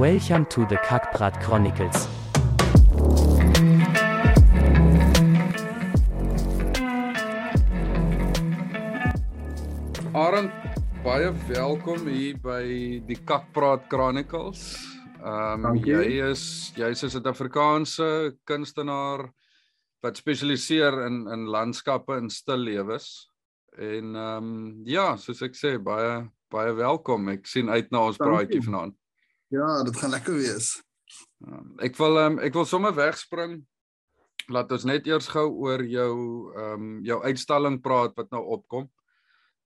Welcome to the Kackbrat Chronicles. Arend, baie welkom hier by die Kakpraat Chronicles. Ehm um, Dankie. jy is jy's 'n Suid-Afrikaanse kunstenaar wat spesialiseer in in landskappe en stil lewes. En ehm um, ja, soos ek sê, baie baie welkom. Ek sien uit na ons Dankie. praatjie vanaand. Ja, dit gaan lekker wees. Um, ek wil um, ek wil sommer wegspring. Laat ons net eers gou oor jou ehm um, jou uitstalling praat wat nou opkom.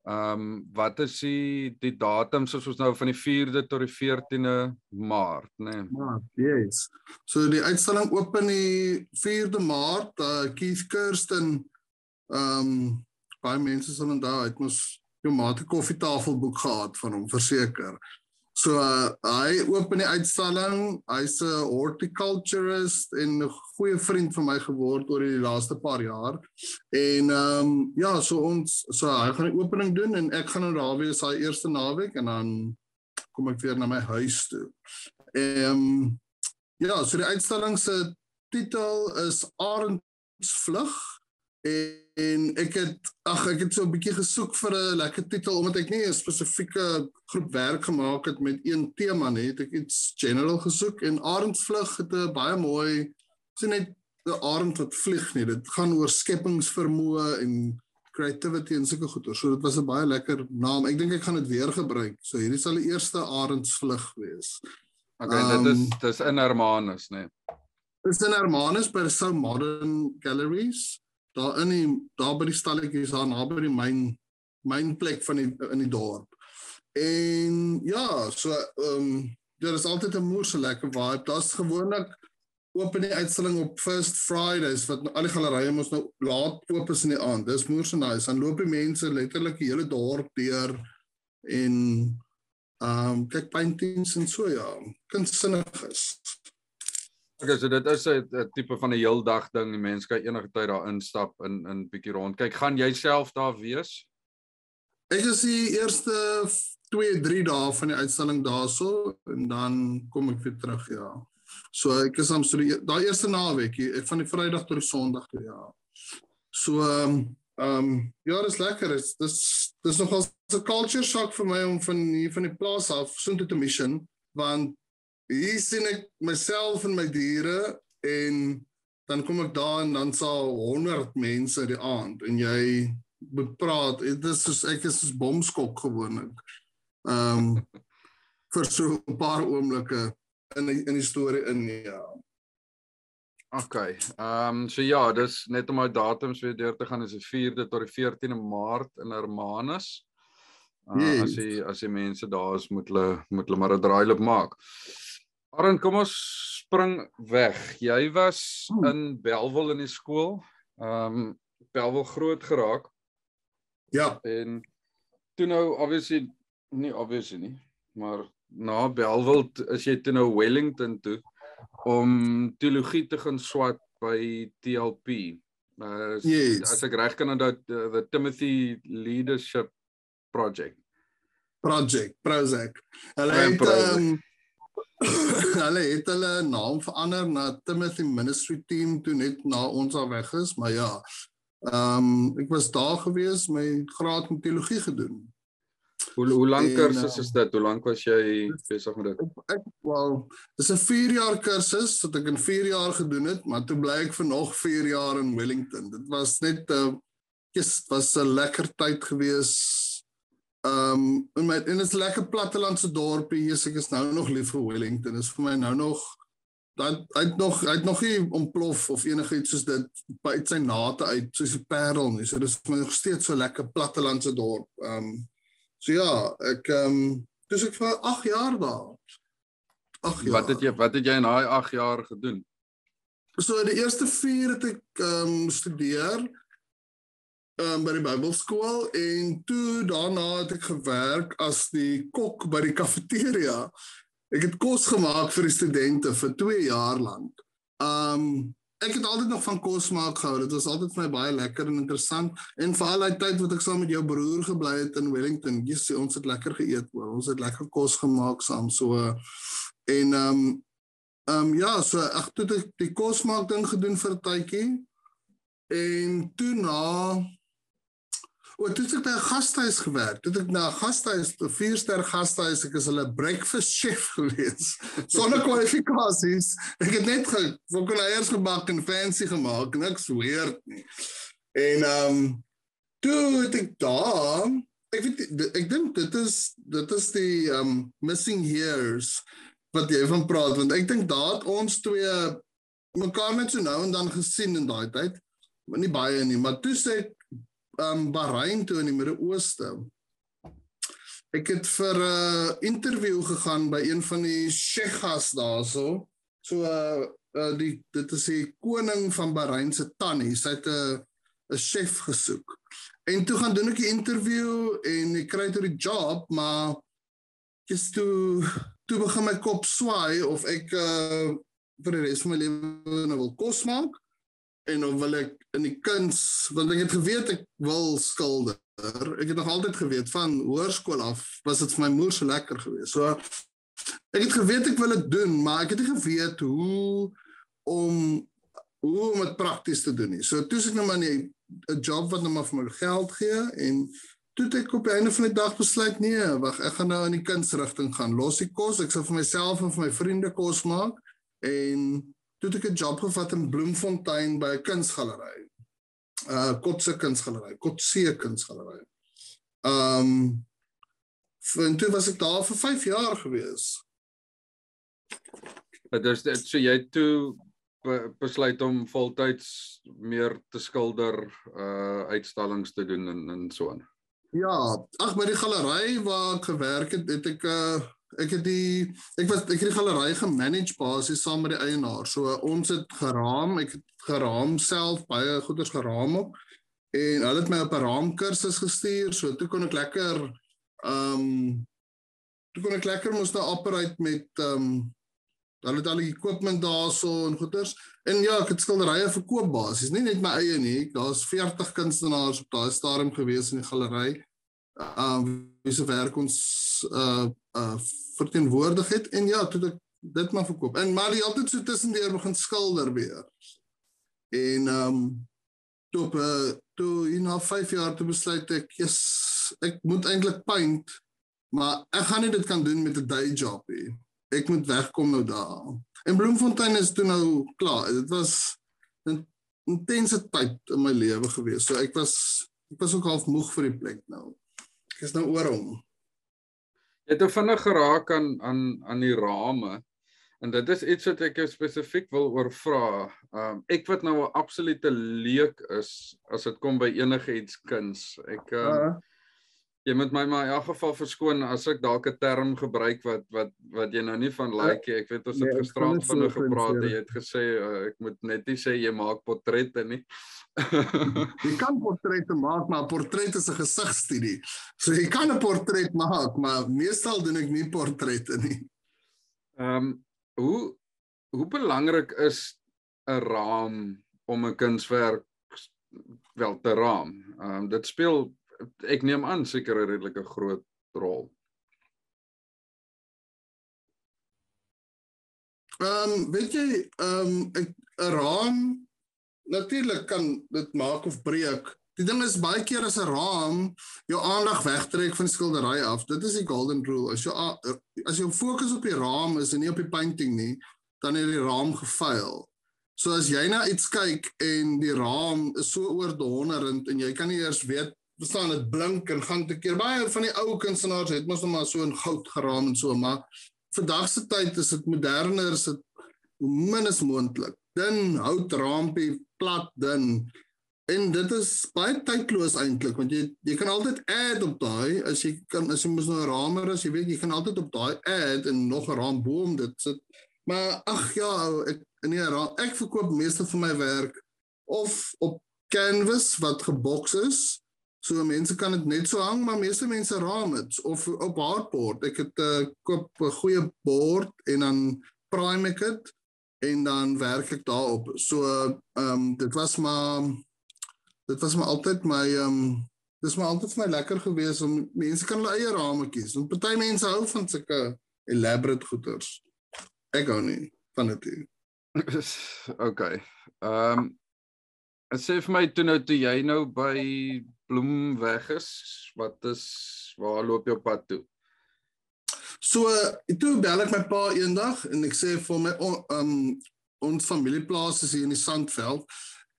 Ehm um, wat is die die datum soos ons nou van die 4de tot die 14de Maart, né? Nee. Maar yes. So die uitstalling open die 4de Maart, uh Keith Kirsten ehm um, baie mense sal onthou, hy het mos jou mate koffietafelboek gehad van hom verseker. So uh, hy open die uitstalling. Hy's 'n horticulturist en 'n goeie vriend van my geword oor die laaste paar jaar. En ehm um, ja, so ons so hy gaan die opening doen en ek gaan nou daar wees daai eerste naweek en dan kom ek weer na my huis toe. Ehm um, ja, so die uitstalling se titel is Arendsvlug en ek het ag ek het so 'n bietjie gesoek vir 'n lekker titel omdat ek nie 'n spesifieke groep werk gemaak het met een tema nie, het ek iets general gesoek en Arendsvlug het 'n baie mooi sien net 'n arend wat vlieg nie. Dit gaan oor skepingsvermoë en creativity en sulke goeie. So dit was 'n baie lekker naam. Ek dink ek gaan dit weer gebruik. So hierdie sal die eerste Arendsvlug wees. Okay, um, dit is Ehm, dis in Hermanus, né? Nee. Dit is in Hermanus by So Modern Galleries. Daar in die daar by die stalletjies daar naby die myn mynplek van die in die dorp. En ja, so ehm um, daar is altyd 'n moerse lekker vibe. Daar's gewoonlik oop in die uitstalling op First Fridays wat nou, al die gallerye mos nou laat oop is in die aand. Dis moerse nice. Dan loop die mense letterlik die hele dorp deur en ehm um, kyk paintings en so ja. Kunstsinnig is. Okay, so dit is 'n tipe van 'n heeldag ding. Die mense kan enige tyd daar instap en in bietjie rond kyk. Gaan jy self daar wees? Ek is die eerste 2, 3 dae van die uitstalling daarso en dan kom ek weer terug ja. So ek is aan so die daai eerste naweek, ek van die Vrydag tot die Sondag toe ja. So ehm um, ehm um, ja, dis lekker. Dis dis dis nogal 'n culture shock vir my om van hier van die plaas af soontoe te mission want hier sien ek myself en my diere en dan kom ek daar en dan sal 100 mense die aand en jy moet praat. Dit is soos ek is soos bomskok gewoonlik. Ehm um, vir so 'n paar oomblikke in die, in die storie in ja. Okay. Ehm um, so ja, dis net om my datums weer deur te gaan is die 4de tot die 14de Maart in Hermanus. Uh, Yes. as die as die mense daar is moet hulle moet hulle maar 'n draailoop maak. Aaron, kom ons spring weg. Jy was Hmm. in Belwel in die skool. Ehm um, Belwel groot geraak Ja, en toe nou obviously nie obviously nie, maar na Belwel is jy toe nou Wellington toe om teologie te gaan swat by TLP. Uh, Yes. As ek reg kan onthou the, the Timothy Leadership Project. project Prozac. Hulle het Prozac. Ehm hulle het hulle naam verander na Timothy Ministry Team toe net na ons al weg is, maar ja. Ehm ek was daar gewees, my graad in teologie gedoen. Hoe hoe lank kursus is dit? Hoe lank was jy besig met dit? Ek wel, dis 'n 4 jaar kursus wat ek in 4 jaar gedoen het, maar toe bly ek vir nog 4 jaar in Wellington. Dit was net 'n uh, yes, was 'n lekker tyd gewees. Ehm um, en my en dit is 'n lekker plattelandse dorpie. Jesus, ek is nou nog lief vir Wellington. Dit is vir my nou nog dan hy het nog hy het nog nie ontplof of enigiets soos dit uit sy nate uit soos die Parel nie. So dis vir my nog steeds so 'n lekker plattelandse dorp. Ehm um, so ja, ek ehm um, dis ek vir 8 jaar daar. Ag ja. Wat het jy wat het jy in daai 8 jaar gedoen? So die eerste 4 het ek ehm um, studeer um, by die Bybelskool en toe daarna het ek gewerk as die kok by die kafeteria. Ek het kos gemaak vir die studente vir 2 jaar lank. Um, ek het altyd nog van kos maak gehou. Dit was altyd vir my baie lekker en interessant en veral daai tyd wat ek saam met jou broer gebly het in Wellington. Jesus, ons het lekker geëet, hoor. Ons het lekker kos gemaak saam. So En um, ehm um, ja, so ek het die, die kos maak ding gedoen vir tydjie. En toe na O, toe ek by 'n gastehuis gewerk. Toe ek na 'n gastehuis, 'n vierster gastehuis, ek is hulle breakfast chef gewees. Sonder kwalifikasies. Ek het net gefokken eiers gebak en fancy gemaak, niks weird nie. En ehm um, toe ek daar ek weet ek dink dit is dit is die ehm um, missing years wat jy van praat want ek dink daar het ons twee mekaar net so nou en dan gesien in daai tyd. Maar nie baie nie, maar toe sê ek um Bahrein toe in die Midde-Ooste. Ek het vir 'n uh, interview gegaan by een van die sheikhs daarso. So uh, uh die dit is die koning van Bahrein se tannie. Sy het 'n 'n chef gesoek. En toe gaan doen ek 'n interview en ek kry toe die job, maar just toe toe begin my kop swaai of ek uh vir die res van my lewe nou wil kos maak en dan wil ek in die kuns want ek het geweet ek wil skilder. Ek het nog altyd geweet van hoërskool af was dit vir my moer so lekker geweest. So ek het geweet ek wil dit doen, maar ek het nie geweet hoe om hoe om dit prakties te doen nie. So toe ek nou maar 'n 'n job wat nou maar vir my geld gee en toe ek op die einde van die dag besluit nee, wag, ek gaan nou in die kunsrigting gaan. Los die kos, ek sal vir myself en vir my vriende kos maak en toe het ek 'n job gevat in Bloemfontein by 'n kunsgalery. Uh Kotse kunsgalery, Kotse kunsgalery. Um en toe was ek daar vir 5 jaar gewees. Is dit so jy toe besluit om voltyds meer te skilder uh uitstallings te doen en en so aan. Ja, ag by die galery waar ek gewerk het, het ek uh ek het die ek was ek het die galery gemanage basies saam met die eienaar. So ons het geraam, ek het geraam self baie goeders geraam op en hulle het my op 'n raamkursus gestuur. So toe kon ek lekker ehm um, toe kon ek lekker mos nou operate met ehm um, hulle het al die equipment daarso en goeders. En ja, ek het skilderye verkoop basies, nie net my eie nie. Daar's 40 kunstenaars op daai stadium gewees in die galery. Um, wie se werk ons uh uh verteenwoordig het en ja, toe ek dit maar verkoop. En maar jy altyd so tussendeur begin skilder weer. En um, toe op uh, toe in na 5 jaar te besluit ek yes, ek moet eintlik paint, maar ek gaan nie dit kan doen met 'n day job nie. Ek moet wegkom nou daar. En Bloemfontein is toe nou klaar. Dit was 'n intense tyd in my lewe gewees. So ek was ek was ook half moeg vir die plek nou. Ek is nou oor hom. Jy het vinnig geraak aan aan aan die rame. En dit is iets wat ek jou spesifiek wil oor vra. Um ek wat nou 'n absolute leek is as dit kom by enige iets kuns. Ek um, uh, jy moet my maar in elk geval verskoon as ek dalk 'n term gebruik wat wat wat jy nou nie van like nie. Ek weet ons het nee, gisterand vinnig gepraat en jy het gesê uh, ek moet net nie sê jy maak portrette nie jy kan portrette maak, maar 'n portret is 'n gesigstudie. So jy kan 'n portret maak, maar meestal doen ek nie portrette nie. Ehm um, hoe hoe belangrik is 'n raam om 'n kunswerk wel te raam? Ehm um, dit speel ek neem aan seker 'n redelike groot rol. Ehm um, weet jy, ehm um, 'n raam natuurlik kan dit maak of breek. Die ding is baie keer as 'n raam jou aandag wegtrek van skildery af. Dit is die golden rule. As jy as jou fokus op die raam is en nie op die painting nie, dan het die raam gefaal. So as jy na iets kyk en die raam is so oordonderend en jy kan nie eers weet verstaan dit blink en gaan te keer. Baie van die ou kunstenaars het mos nog maar so in goud geraam en so maar vandag se tyd is dit moderner is dit min as moontlik. Dun houtrampie plat dun. En dit is baie tydloos eintlik want jy jy kan altyd add op daai as jy kan as jy mos nou 'n ramer as jy weet jy kan altyd op daai add en nog 'n raamboom dit sit. Maar ag ja ek nee raam, ek verkoop meeste van my werk of op canvas wat geboks is so mense kan dit net so hang maar meeste mense raam dit of op hardboard ek het 'n uh, koop 'n goeie bord en dan prime ek dit en dan werk ek daarop. So ehm um, dit was maar dit was maar altyd my ehm um, dis maar altyd vir my lekker gewees om mense kan hulle eie rametjies. Want party mense hou van sulke elaborate goeders. Ek hou nie van dit nie. okay. Ehm um, sê vir my toe nou toe jy nou by Bloem weg is, wat is waar loop jy op pad toe? So toe bel ek my pa eendag en ek sê vir my ehm um, ons familieplaas is hier in die Sandveld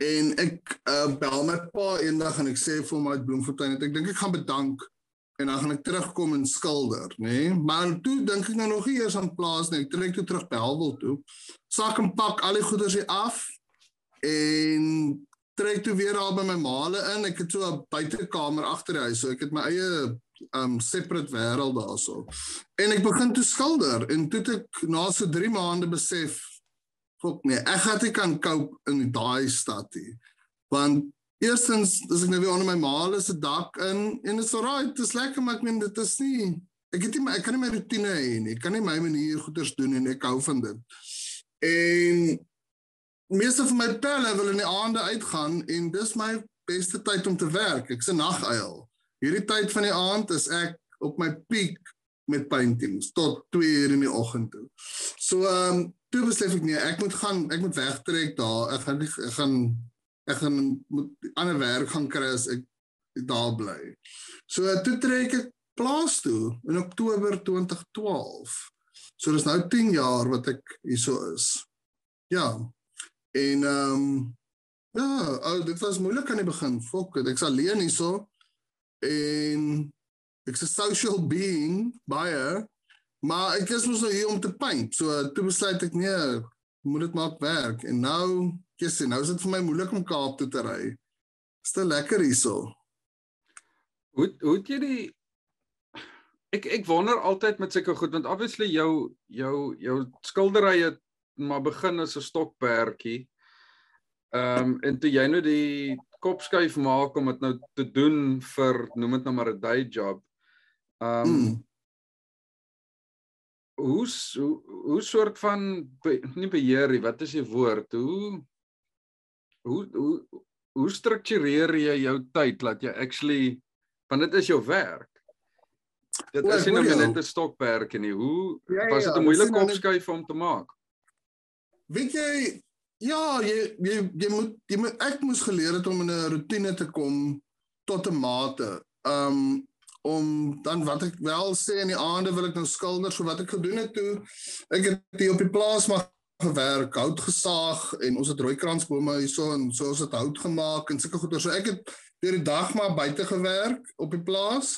en ek uh, bel my pa eendag en ek sê vir hom uit Bloemfontein dat ek dink ek gaan bedank en dan gaan ek terugkom en skilder, nê? Nee? Maar toe dink ek nou nog nie eers aan plaas nie. Ek trek toe terug by Helwel toe. Sak en pak al die goeders hier af en trek toe weer daar by my maale in. Ek het so 'n buitekamer agter die huis, so ek het my eie um separate wêreld daarso. En ek begin toe skilder en toe ek na so 3 maande besef fok nee, ek gaan nie kan cope in daai stad nie. Want Eerstens, as ek nou weer onder my maal is 'n dak in en dit's alright, dit is lekker, maar ek meen dit is nie ek het nie ek kan nie my rotine hê nie. Ek kan nie my manier goeders doen en ek hou van dit. En meeste van my pelle wil in die aande uitgaan en dis my beste tyd om te werk. Ek's 'n naguil. Hierdie tyd van die aand is ek op my piek met paintings tot 2 uur in die oggend toe. So ehm um, toe besef ek nee, ek moet gaan, ek moet wegtrek daar. Ek gaan ek gaan ek gaan moet ander werk gaan kry as ek daar bly. So toe trek ek plaas toe in Oktober 2012. So dis nou 10 jaar wat ek hierso is. Ja. En ehm um, ja, al dit was moeilik aan die begin. Fok, ek's alleen hierso en ek's 'n social being baie maar ek is mos nou hier om te paint. So toe besluit ek nee, moet dit maak werk en nou Kies, nou is dit vir my moeilik om Kaap toe te ry. Is dit lekker hierso? Hoe hoe het jy die Ek ek wonder altyd met sulke goed want obviously jou jou jou skildery het maar begin as 'n stokperdjie. Ehm um, en toe jy nou die kop skuif maak om dit nou te doen vir noem dit nou maar 'n day job. Ehm um, mm hoe hoe hoe soort van nie beheer nie wat is die woord hoe hoe hoe hoe struktureer jy jou tyd dat jy actually want dit is jou werk. Dit is nie net 'n stokperdjie nie. Hoe ja, ja, was dit 'n moeilike opskuif om te maak? Weet jy ja, jy jy jy moet jy moet ek moes geleer het om in 'n rotine te kom tot 'n mate. Um om dan wat ek wel sê in die aande wil ek nou skilder so wat ek gedoen het toe ek het op die plaas maar gewerk, hout gesaag en ons het rooikransbome hierso en so ons het hout gemaak en sulke goeie. So ek het deur die dag maar buite gewerk op die plaas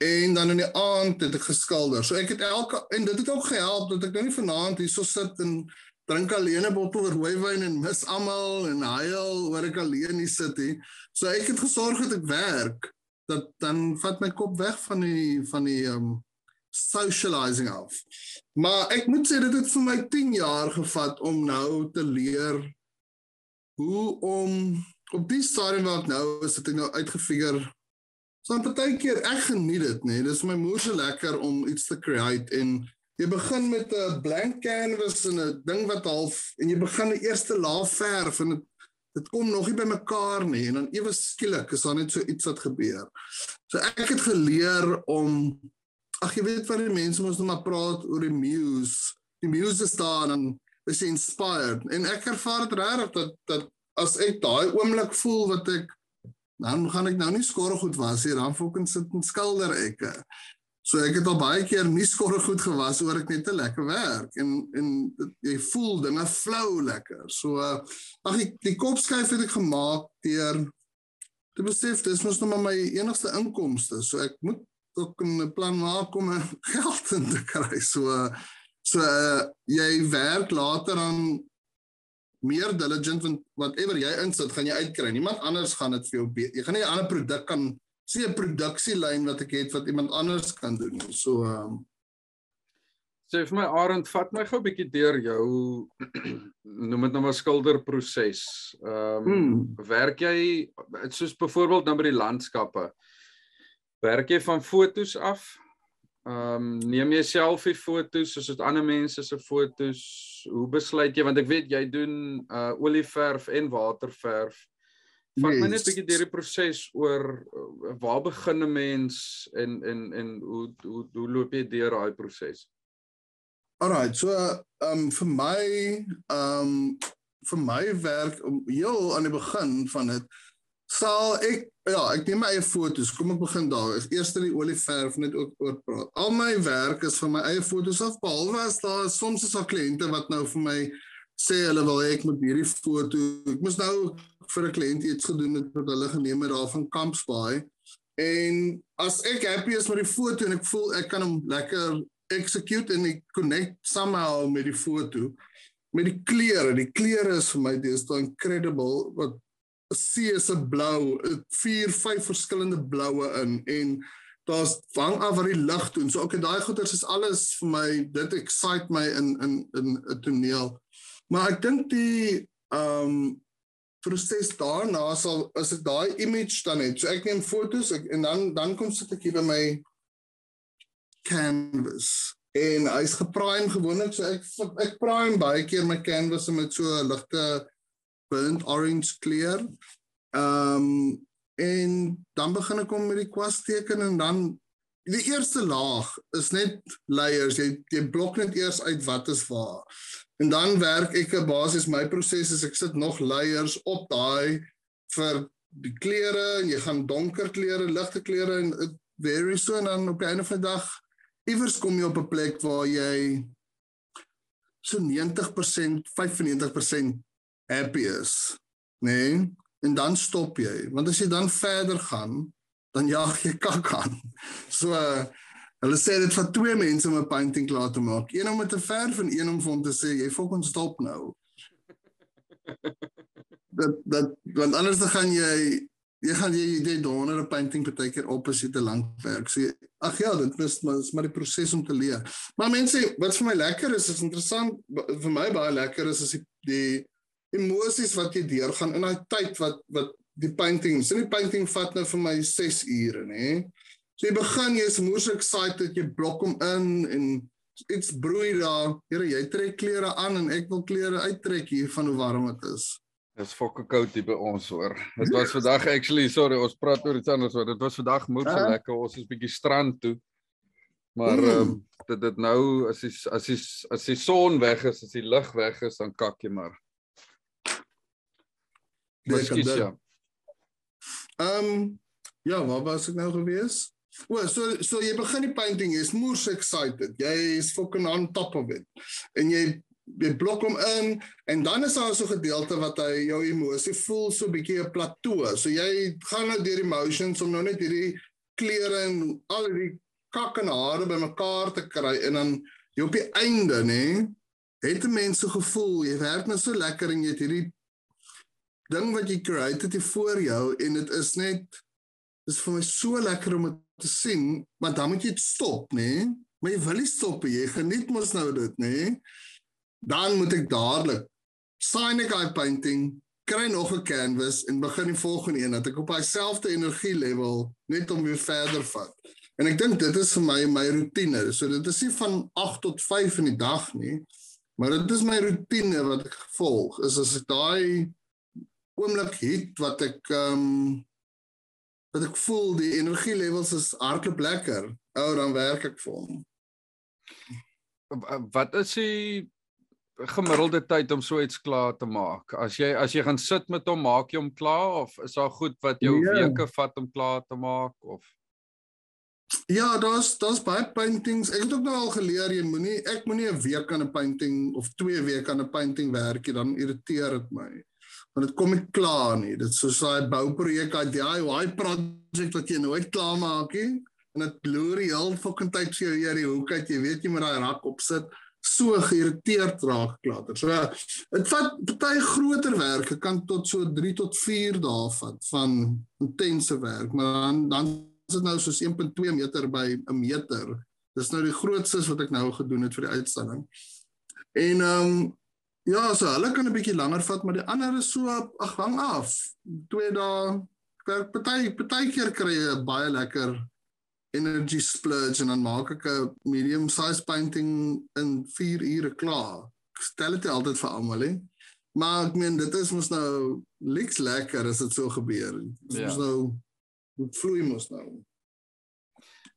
en dan in die aand het ek geskilder. So ek het elke en dit het ook gehelp dat ek nou nie vanaand hierso sit en drink alleen 'n bottel rooiwyn en mis almal en huil oor ek alleen hier sit hier. So ek het gesorg dat ek werk dat dan vat my kop weg van die van die um, socializing af. Maar ek moet sê dit het vir my 10 jaar gevat om nou te leer hoe om op die stadium waar ek nou is, het ek nou uitgefigure. So 'n partykeer ek geniet dit, nê. Nee. Dit is my moeë so lekker om iets te create en jy begin met 'n blank canvas en 'n ding wat half en jy begin die eerste laag verf en dit dit kom nog nie by mekaar nie en dan ewe skielik is daar net so iets wat gebeur. So ek het geleer om ag jy weet van die mense mos nou maar praat oor die muse. Die muse staan en is inspired en ek ervaar dit regtig dat dat as ek daai oomblik voel wat ek dan gaan ek nou nie skorre goed was hier dan fucking sit en skilder ek. So ek het al baie keer nie skorre goed gewas oor ek net te lekker werk en en jy voel dinge flou lekker. So ag ek die kop skuif het ek gemaak deur te besef dis mos nou maar my enigste inkomste. So ek moet ook 'n plan maak om geld in te kry. So so uh, jy werk later aan meer diligent want whatever jy insit, gaan jy uitkry. Niemand anders gaan dit vir jou jy gaan nie 'n ander produk kan sien 'n produksielyn wat ek het wat iemand anders kan doen. So ehm um, sê vir my Arend, vat my gou 'n bietjie deur jou noem dit nou maar skilderproses. Ehm um, hmm. werk jy soos byvoorbeeld nou by die landskappe? werk jy van fotos af? Ehm um, neem jy selfie fotos soos dit ander mense se fotos? Hoe besluit jy want ek weet jy doen uh olieverf en waterverf. Vat yes. my net 'n bietjie deur die proses oor uh, waar begin 'n mens en en en hoe hoe hoe loop jy deur daai proses? Alright, so ehm um, vir my ehm um, vir my werk om heel aan die begin van dit sal ek ja, ek neem my eie foto's. Kom ek begin daar. Is eers die olieverf net ook oor praat. Al my werk is van my eie foto's af behalwe as daar soms is daar kliënte wat nou vir my sê hulle wil hê ek moet hierdie foto. Ek moes nou vir 'n kliënt iets gedoen het wat hulle geneem het daar van Kampsbaai. En as ek happy is met die foto en ek voel ek kan hom lekker execute en ek connect somehow met die foto met die kleure. Die kleure is vir my so incredible wat see is 'n blou, vier, vyf verskillende bloue in en daar's vang af wat die lig doen. So okay, daai goeters is alles vir my dit excite my in in in 'n toneel. Maar ek dink die ehm um, proses daarna sal as ek daai image dan het. So ek neem fotos ek, en dan dan kom sit ek hier by my canvas en hy's geprime gewoonlik so ek ek prime baie keer my canvas met so 'n ligte burnt orange kleur. Ehm um, en dan begin ek om met die kwas teken en dan die eerste laag is net layers. Jy jy blok net eers uit wat is waar. En dan werk ek 'n basies my proses is ek sit nog layers op daai vir die kleure en jy gaan donker kleure, ligte kleure en it varies so en dan op die einde van die dag iewers kom jy op 'n plek waar jy so 90% 95% happy is, nê? Nee? En dan stop jy, want as jy dan verder gaan, dan jaag jy kak aan. So hulle sê dit vir twee mense om 'n painting klaar te maak. Een om met 'n verf en een om vir hom te sê jy fucking stop nou. dat dat want anders dan gaan jy jy gaan jy jy donder 'n painting partykeer op as jy te lank werk. So ag ja, dit is maar is maar die proses om te leer. Maar mense, wat vir my lekker is, is interessant vir my baie lekker is as die die emosies wat jy deurgaan in daai tyd wat wat die painting, so die painting vat nou vir my 6 ure, nê. So jy begin jy's moes excited, jy blok hom in en iets broei daar. Here, jy trek klere aan en ek wil klere uittrek hier van hoe warm dit is. Dis fokke koud hier by ons hoor. Dit was vandag actually, sorry, ons praat oor iets anders hoor. Dit was vandag moed so lekker. Ons is bietjie strand toe. Maar mm. ehm mm. um, dit dit nou as die as die as die son weg is, as die lig weg is, dan kak jy maar. Ekskuus ja. Ehm um, ja, waar was ek nou gewees? O, so so jy begin die painting, jy's moers excited. Jy is fucking on top of it. En jy jy blok hom in en dan is daar so 'n gedeelte wat hy jou emosie voel so 'n bietjie 'n plateau. So jy gaan nou deur emotions om nou net hierdie kleure en al die kak en hare bymekaar te kry en dan jy op die einde nê het mense gevoel jy werk nou so lekker en jy het hierdie ding wat jy create het voor jou en dit is net dis vir my so lekker om te sien want dan moet jy stop nê nee? maar jy wil nie stop jy geniet mos nou dit nê nee? dan moet ek dadelik sign ek daai painting kry nog 'n canvas en begin die volgende een dat ek op daai selfde energie level net om weer verder vat en ek dink dit is vir my my rotine so dit is nie van 8 tot 5 in die dag nie maar dit is my rotine wat ek volg is as ek daai oomblik het wat ek ehm um, wat ek voel die energie levels is hardloop lekker. Ou dan werk ek vir hom. Wat is die gemiddelde tyd om so iets klaar te maak? As jy as jy gaan sit met hom, maak jy hom klaar of is daar goed wat jou yeah. weke vat om klaar te maak of Ja, daar's daar's baie paintings. Ek het ook nou al geleer jy moenie ek moenie 'n week aan 'n painting of 2 weke aan 'n painting werk nie, dan irriteer dit my want dit kom nie klaar nie. Dit soos daai bouprojek, daai DIY projek wat jy nooit klaar maak nie en dit glorie heel fucking tyd vir jou hier die hoek uit. Jy weet jy moet daai rak opsit so geïrriteerd raak klater. So dit vat baie groter werk. Dit kan tot so 3 tot 4 dae vat van intense werk, maar dan dan is dit nou soos 1.2 meter by 'n meter. Dis nou die grootste wat ek nou gedoen het vir die uitstalling. En ehm um, Ja, so hulle kan 'n bietjie langer vat, maar die ander is so ag hang af. Twee dae werk party partykeer kry jy 'n baie lekker energy splurge en dan maak ek 'n medium size painting in 4 ure klaar. Ek stel dit altyd vir almal, hè. Maar ek meen dit is mos nou liks lekker as dit so gebeur. Dit ja. is nou dit vloei mos nou.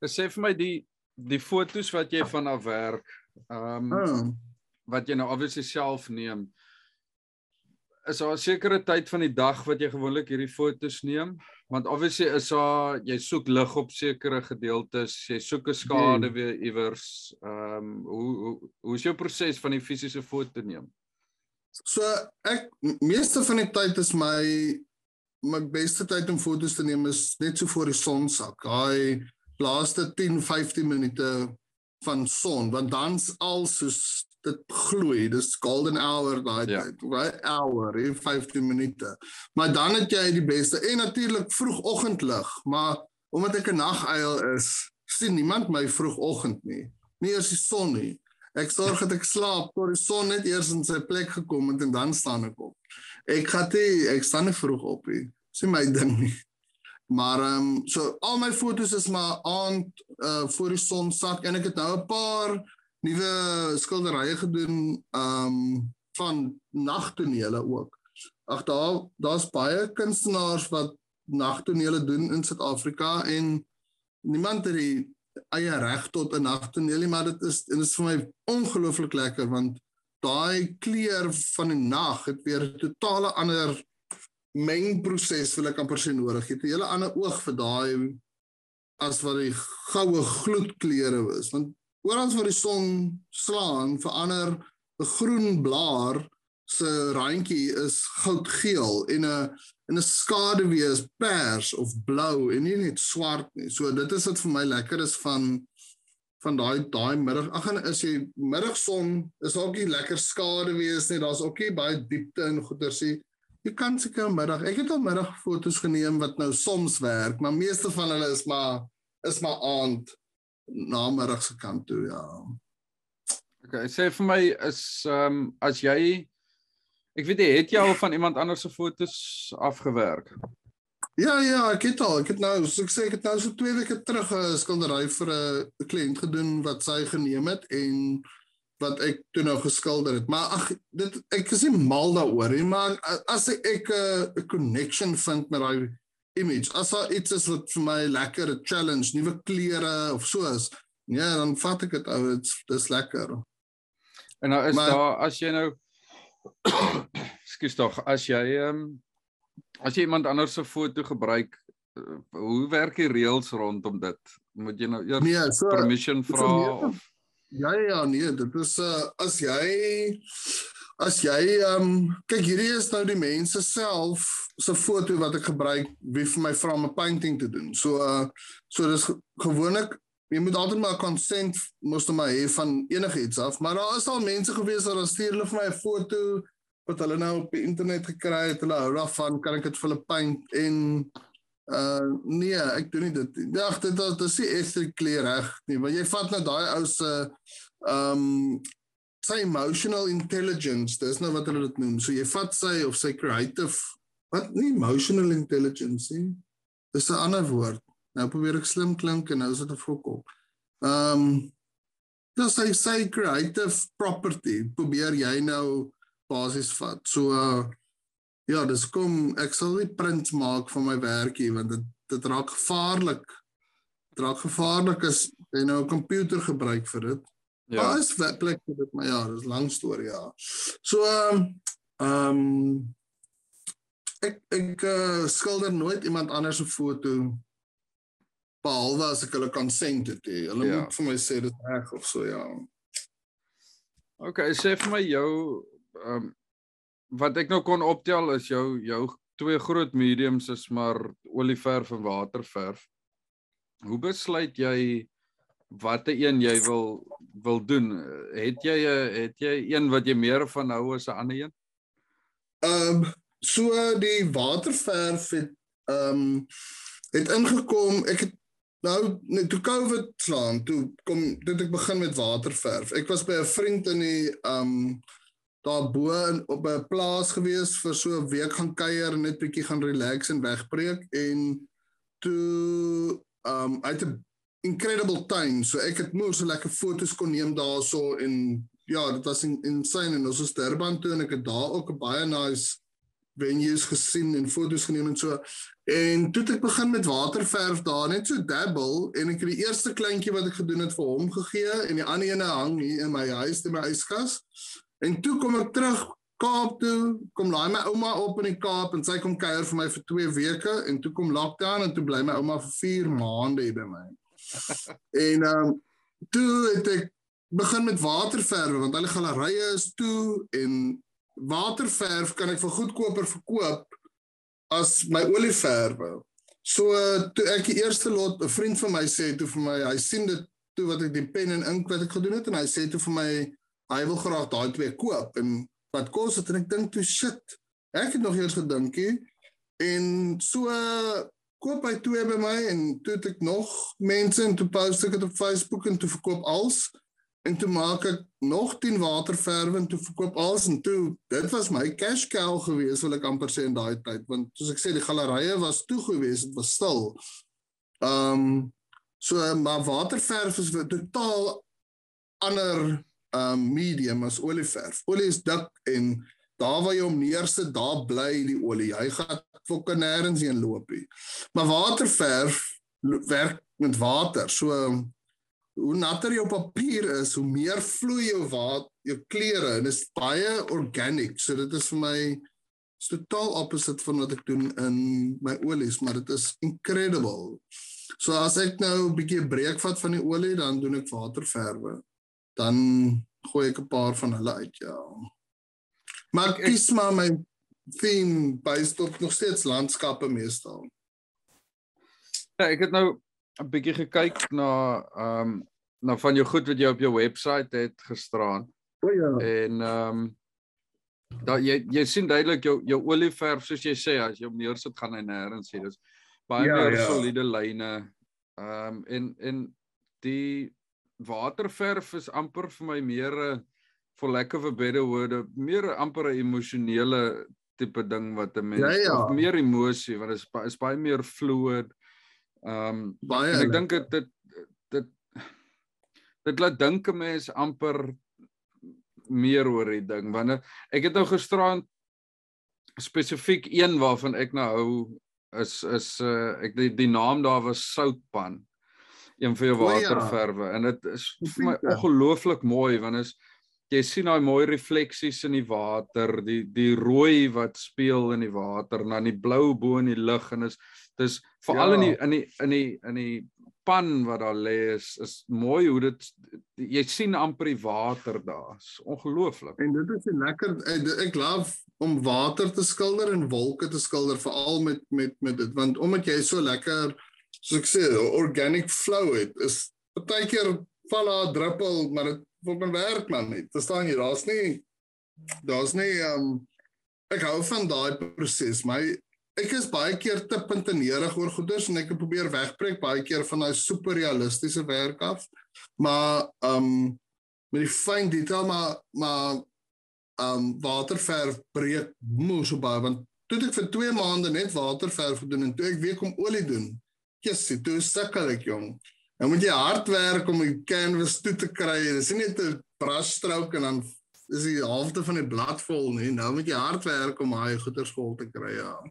Ek sê vir my die die fotos wat jy vanaf werk Ehm um, Oh. Wat jy nou obviously self neem. Is daar 'n sekere tyd van die dag wat jy gewoonlik hierdie fotos neem? Want obviously is daar jy soek lig op sekere gedeeltes, jy soek 'n skade Hmm. weer iewers. Ehm um, hoe hoe hoe is jou proses van die fisiese foto neem? So ek meeste van die tyd is my my beste tyd om foto's te neem is net so voor die son sak. Daai laaste 10, 15 minute van son, want dan's al soos dit gloei. Dis golden hour daai Ja. tyd. Daai hour, hier 15 minute. Maar dan het jy die beste en natuurlik vroegoggendlig, maar omdat ek 'n naguil is, sien niemand my vroegoggend nie. Nie eers die son nie. Ek sorg dat ek slaap tot die son net eers in sy plek gekom het en dan staan ek op. Ek gaan nie ek staan nie vroeg op nie. Dis nie my ding nie. Maar ehm um, so al my fotos is maar aand uh voor die son sak en ek het nou 'n paar nuwe skilderye gedoen um, van nagtonele ook. Ag daar daar's baie kunstenaars wat nagtonele doen in Suid-Afrika en niemand het die eie reg tot 'n nagtoneel nie, maar dit is en dit is vir my ongelooflik lekker want daai kleur van die nag het weer 'n totale ander mengproses wil ek amper sê nodig. Jy het 'n hele ander oog vir daai as wat die goue gloedkleure is. Want oral waar die son slaan, verander 'n groen blaar se randjie is goudgeel en 'n en 'n skaduwee is pers of blou en nie net swart nie. So dit is wat vir my lekker is van van daai daai middag. Ag en is jy middagson is ook nie lekker skaduwees nie. Daar's ook nie baie diepte in goedersie. Jy kan seker middag. Ek het al middagfoto's geneem wat nou soms werk, maar meeste van hulle is maar is maar aand namiddag se kant toe, ja. Okay, sê vir my is ehm um, as jy ek weet jy het jy al van iemand anders se fotos afgewerk? Ja ja, ek het al, ek het nou, so ek sê ek het nou so 2 weke terug 'n skildery vir 'n kliënt gedoen wat sy geneem het en wat ek toe nou geskilder het. Maar ag, dit ek is nie mal daaroor nie, maar as ek, 'n connection vind met daai image, as daar iets is wat vir my lekker 'n challenge, nuwe kleure of so is, ja, dan vat ek dit ou, dit's lekker. En nou is Maar- daar as jy nou Skus tog, as jy ehm um, as jy iemand anders se foto gebruik, uh, hoe werk die reëls rondom dit? Moet jy nou eers Nee, so permission so vra meeste- of Ja ja nee, dit is uh as jy as jy ehm um, kyk hierdie is nou die mense self se foto wat ek gebruik wie vir my vra om 'n painting te doen. So uh so dis ge- gewoonlik jy moet altyd maar consent moes maar hê van enigiets af, maar daar is al mense gewees wat stuur hulle vir my 'n foto wat hulle nou op die internet gekry het. Hulle hou daarvan, kan ek dit vir hulle paint en Uh nee, ek doen nie dit. nie. Ag dit dit is nie ekstra kleur reg nie, want jy vat nou daai ou se um sy emotional intelligence, dis nou wat hulle dit noem. So jy vat sy of sy creative wat nie emotional intelligence nie. Dis 'n ander woord. Nou probeer ek slim klink en nou is dit 'n fokol. Um dis sy sy creative property probeer jy nou basies vat. So uh Ja, dis kom ek sal nie prints maak van my werkie want dit dit raak gevaarlik. Dit raak gevaarlik as jy nou 'n komputer gebruik vir dit. Ja. Daar is we- plek vir dit, maar ja, dis 'n lang storie ja. So ehm um, ek ek uh, skilder nooit iemand anders se foto behalwe as ek hulle consent het. He. Hulle Ja. moet vir my sê dit reg of so ja. Okay, sê vir my jou ehm um, wat ek nou kon optel is jou jou twee groot mediums is maar olieverf en waterverf. Hoe besluit jy watter een jy wil wil doen? Het jy 'n het jy een wat jy meer van hou as 'n ander een? Ehm um, so die waterverf het ehm um, het ingekom. Ek het nou net toe COVID slaan, toe kom dit ek begin met waterverf. Ek was by 'n vriend in die ehm um, daar bo op 'n plaas gewees vir so 'n week gaan kuier net bietjie gaan relax en wegbreek en toe ehm um, uit 'n incredible time. So ek het moeë so lekker foto's kon neem daarso en ja, dit was in, insane en ons was Durban toe en ek het daar ook 'n baie nice venues gesien en foto's geneem en so. En toe het ek begin met waterverf daar, net so dabble en ek het die eerste kleintjie wat ek gedoen het vir hom gegee en die ander ene hang hier in my huis in my yskas. En toe kom ek terug Kaap toe, kom laai my ouma op in die Kaap en sy kom kuier vir my vir 2 weke en toe kom lockdown en toe bly my ouma vir 4 maande hier by my. en ehm um, toe het ek begin met waterverf want hulle galerye is toe en waterverf kan ek vir goedkoper verkoop as my olieverwe. So toe ek die eerste lot 'n vriend van my sê toe vir my hy sien dit toe wat ek die pen en ink wat ek gedoen het en hy sê toe vir my hy wil graag daai twee koop. En wat kos dit? En ek dink toe shit ek het nog eers gedinkie. En so koop hy twee by my en toe het ek nog mense en toe post ek dit op Facebook en toe verkoop als En toe maak ek nog 10 waterverwe en toe verkoop alles en toe dit was my cash cow gewees wil ek amper sê in daai tyd want soos ek sê die galerye was toe gewees dit was stil. Ehm um, so maar waterverf is 'n totaal ander ehm um, medium as olieverf. Olie is dik en daar waar jy hom neersit daar bly die olie. Hy gaan fokke nêrens heen loop nie. Maar waterverf werk met water. So hoe natter jou papier is, hoe meer vloei jou water, jou kleure en dit is baie organic. So dit is vir my is totaal opposite van wat ek doen in my olies, maar dit is incredible. So as ek nou 'n bietjie breek vat van die olie, dan doen ek waterverwe. Dan gooi ek 'n paar van hulle uit, ja. Maar ek kies maar my theme based op nog steeds landskappe meestal. Ja, ek het nou 'n bietjie gekyk na ehm um, na van jou goed wat jy op jou webwerf het gestraan. O ja. En ehm um, dat jy jy sien duidelik jou jou olieverf soos jy sê as jy hom neersit gaan hy nêrens sien. Dis baie ja, meer ja. soliede lyne. Ehm um, en en die waterverf is amper vir my meer 'n for lack of a better word, meer amper 'n emosionele tipe ding wat 'n mens ja, ja. of meer emosie want dit is, is baie meer fluid. Ehm um, baie ek dink dit dit dit dit laat dink 'n mens amper meer oor die ding want ek het nou gisterand spesifiek een waarvan ek nou hou is is uh, ek die, die naam daar was soutpan een van jou waterverwe en dit is vir my ongelooflik mooi want is jy sien daai mooi refleksies in die water die die rooi wat speel in die water en dan die blou bo in die lug en is Dis veral ja. in die in die in die in die pan wat daar lê is is mooi hoe dit jy sien amper die water daar. Is ongelooflik. En dit is lekker ek, ek love om water te skilder en wolke te skilder veral met met met dit want omdat jy so lekker soos ek sê organic flow het is partykeer val daar 'n druppel maar dit wil men werk man net. Verstaan jy? Daar's nie daar's nie um ek hou van daai proses. My ek is baie keer te puntenerig oor goeders en ek het probeer wegbreek baie keer van daai super realistiese werk af. Maar um met die fyn detail maar maar um waterverf breek moes so baie want toe ek vir 2 maande net waterverf gedoen en toe ek weer kom olie doen. Jessie, toe sukkel ek jong. Nou moet jy hard werk om die canvas toe te kry. Dit is nie net 'n brush stroke en dan is die helfte van die blad vol nie. Nou moet jy hard werk om daai goeders vol te kry, ja.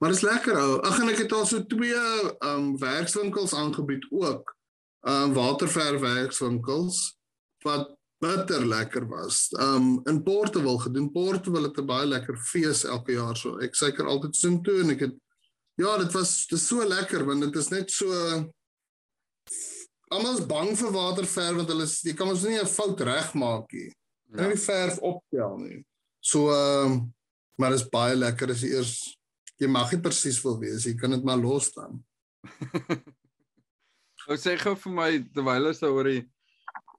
Maar dit is lekker ou. Ag en ek het al so twee um werkswinkels aangebied ook. Um waterverf werkswinkels wat bitter lekker was. Um in Portugal gedoen. Portugal het 'n baie lekker fees elke jaar so. Ek seker altyd sin toe en ek het ja, dit was dit so lekker want dit is net so Almal is bang vir waterverf want hulle jy kan ons nie 'n fout regmaak nie. Ja. Nie verf optel nie. So ehm um, maar dit is baie lekker as jy eers jy mag nie presies wil wees, jy kan dit maar los dan. Ou sê gou vir my terwyl ons oor die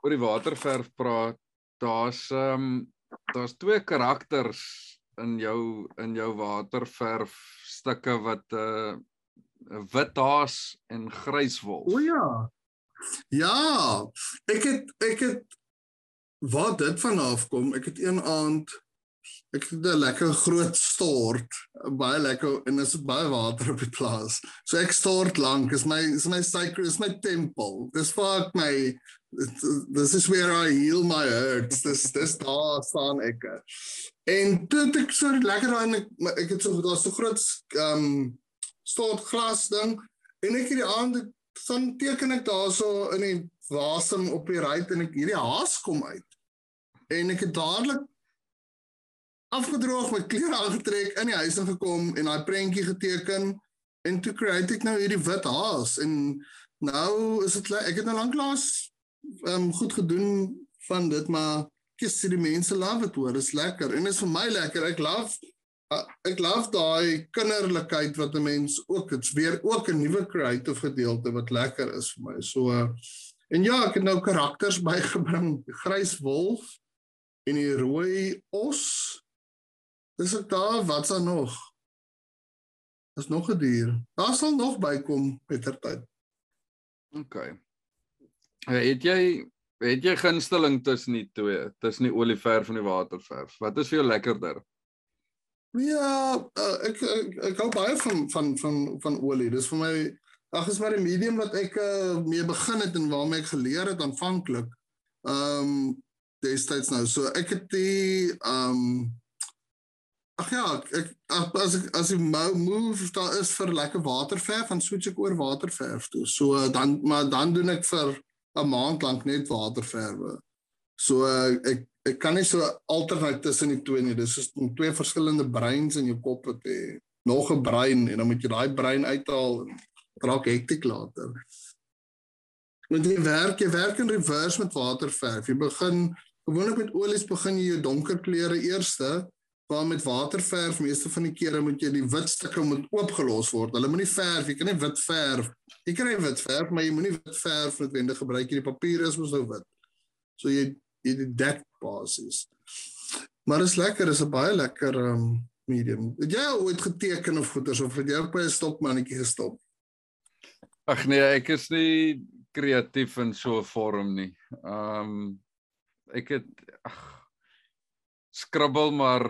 oor die waterverf praat, daar's ehm um, daar's twee karakters in jou in jou waterverf stukke wat 'n uh, wit haas en grys wolf. O ja. Ja, ek het ek het wat dit vanaf kom, ek het een aand ek het 'n lekker groot stort, baie lekker en is baie water op die plaas. So ek stort lank, is my is my sacred, is my temple. Dis vir my this is where I heal my hurts. Dis dis daar staan ek. En toe ek so lekker daai ek, ek het so daar's so groot ehm um, stort glas ding en ek hierdie aand dan teken ek daarso in die wasem op die ruit en ek hierdie haas kom uit. En ek het dadelik afgedroog met klere aangetrek in die huis ingekom en daai prentjie geteken en toe kry ek nou hierdie wit haas en nou is dit ek het nou lanklaas um, goed gedoen van dit maar kies die mense love dit hoor is lekker en is vir my lekker ek love ek love daai kinderlikheid wat 'n mens ook dit's weer ook 'n nuwe creative gedeelte wat lekker is vir my so uh, en ja ek het nou karakters bygebring grys wolf en die rooi os Dis ek daar, wat's daar nog? Is nog 'n dier. Daar sal nog bykom beter tyd. OK. Het jy het jy gunsteling tussen die twee, tussen die olieverf en die waterverf? Wat is vir jou lekkerder? Ja, uh, ek, ek ek hou baie van van van van olie. Dis vir my ag is maar 'n medium wat ek uh, mee begin het en waarmee ek geleer het aanvanklik. Ehm um, destyds nou. So ek het die ehm um, Ag ja, ek as ek as die move daar is vir lekker waterverf, dan switch ek oor waterverf toe. So dan maar dan doen ek vir 'n maand lank net waterverwe. So ek ek kan nie so alternatief tussen die twee nie. Dis is twee verskillende breins in jou kop wat jy nog 'n brein en dan moet jy daai brein uithaal en raak hektiek later. Want jy werk, jy werk in reverse met waterverf. Jy begin gewoonlik met olies begin jy jou donker kleure eerste waar met waterverf meeste van die kere moet jy die wit stukke moet oopgelos word. Hulle moenie verf, jy kan nie wit verf. Jy kan nie wit verf, maar jy moenie wit verf noodwendig gebruik nie. Die papier is mos nou wit. So jy die dek basis. Maar is lekker, is 'n baie lekker um medium. Het jy al ooit geteken of goeters of het jy op 'n stokmannetjie gestop? Ag nee, ek is nie kreatief in so 'n vorm nie. Um ek het ag skribbel maar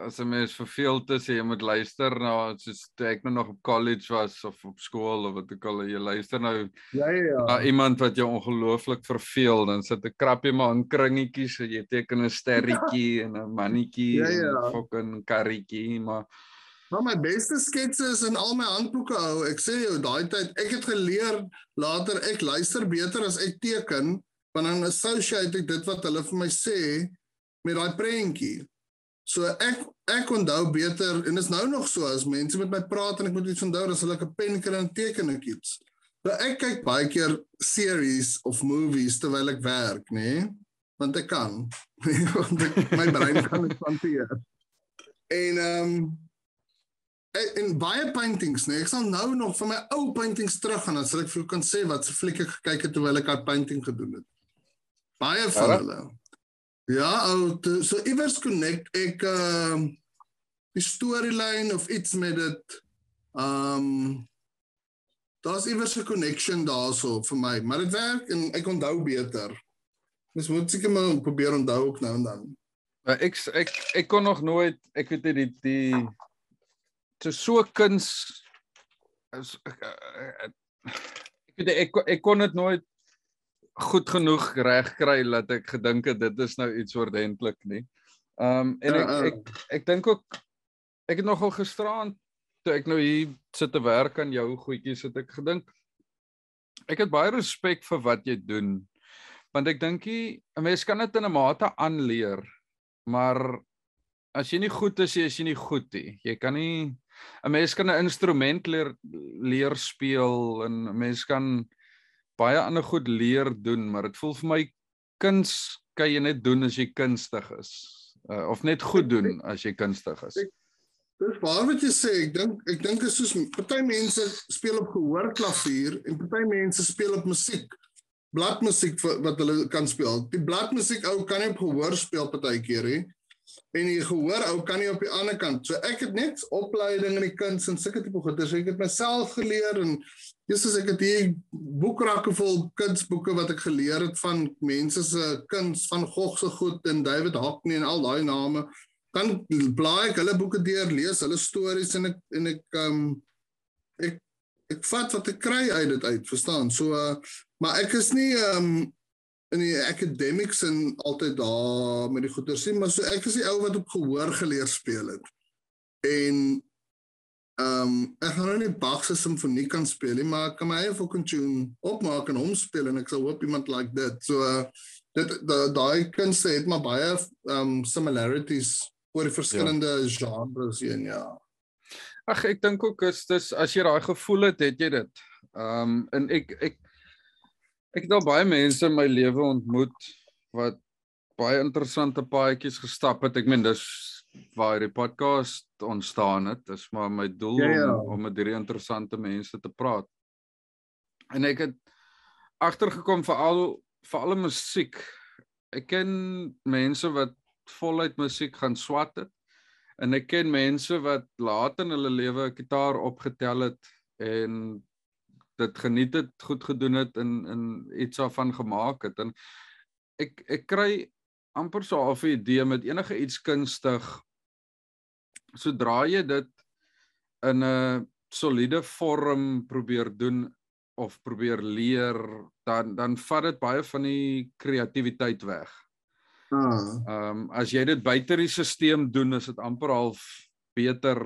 as 'n mens verveeld is jy moet luister na soos toe ek nou nog op college was of op skool of wat ook al jy luister nou ja ja, ja. na iemand wat jou ongelooflik verveel dan sit 'n krappie maar in kringetjies so jy teken 'n sterretjie ja. en 'n mannetjie ja, ja. en 'n fucking karretjie maar Maar my beste sketse is in al my handboeke hou. Ek sê jou daai tyd, ek het geleer later ek luister beter as ek teken, want dan associate ek dit wat hulle vir my sê met daai prentjie. So ek ek onthou beter en is nou nog so as mense met my praat en ek moet iets onthou as hulle 'n pen kry en teken ek iets. So ek kyk baie keer series of movies terwyl ek werk, nê? Nee? Want ek kan. Want ek, my brein kan dit hanteer. En ehm um, en baie paintings, nee, ek sal nou nog van my ou paintings terug gaan en sal ek vir jou kan sê wat se fliek ek gekyk het terwyl ek daai painting gedoen het. Baie van hulle. Ja, ou so iewers connect ek ehm uh, die storyline of iets met dit. Ehm um, daar's iewers 'n connection daarso vir my, maar dit werk en ek onthou beter. Mens moet seker maar probeer onthou ook nou en dan. Ja, ek ek ek kon nog nooit, ek weet nie die die so so kuns ek ek, ek, ek, ek kon dit nooit goed genoeg reg kry dat ek gedink het dit is nou iets oordentlik nie. Ehm um, en ek ek ek, ek dink ook ek het nogal gisteraand toe ek nou hier sit te werk aan jou goedjies het ek gedink ek het baie respek vir wat jy doen. Want ek dink jy 'n mens kan dit in 'n mate aanleer, maar as jy nie goed is, is jy nie goed nie. Jy kan nie 'n mens kan 'n instrument leer leer speel en 'n mens kan baie ander goed leer doen, maar dit voel vir my kuns kan jy net doen as jy kunstig is. Uh, of net goed doen as jy kunstig is. Dis waar wat jy sê. Ek dink ek dink is soos party mense speel op gehoorklavier en party mense speel op musiek. Bladmusiek wat hulle kan speel. Die bladmusiek ou kan nie op gehoor speel partykeer nie. En die gehoor ou kan nie op die ander kant. So ek het net opleiding in die kuns en sulke tipe goeie. So ek het myself geleer en Jesus ek het hier boekrakke vol kunsboeke wat ek geleer het van mense se kuns van Gogh se goed en David Hockney en al daai name dan blaai ek hulle boeke deur, lees hulle stories en ek en ek um ek ek vat wat ek kry uit dit uit, verstaan? So uh, maar ek is nie um in die academics en altyd daar met die goeie sien, maar so ek is die ou wat op gehoor geleer speel het. En ehm um, ek gaan nou nie Bach se simfonie kan speel nie, maar ek kan my eie fucking tune opmaak en hom speel en ek sal hoop iemand like dit. So uh, dit daai kunste het maar baie ehm um, similarities oor die verskillende ja. genres en ja. Ag ek dink ook is dis as jy daai gevoel het, het jy dit. Ehm um, en ek ek ek het al baie mense in my lewe ontmoet wat baie interessante paadjies gestap het. Ek meen dis waar die podcast ontstaan het. Dis maar my doel ja, ja. om om met hierdie interessante mense te praat. En ek het agtergekom vir al vir alle musiek. Ek ken mense wat voluit musiek gaan swat het. En ek ken mense wat laat in hulle lewe 'n gitaar opgetel het en dit geniet het, goed gedoen het en in iets daarvan gemaak het. En ek ek kry amper so 'n idee met enige iets kunstig sodra jy dit in 'n soliede vorm probeer doen of probeer leer dan dan vat dit baie van die kreatiwiteit weg. Ah. Ehm um, as jy dit buite die stelsel doen, is dit amper half beter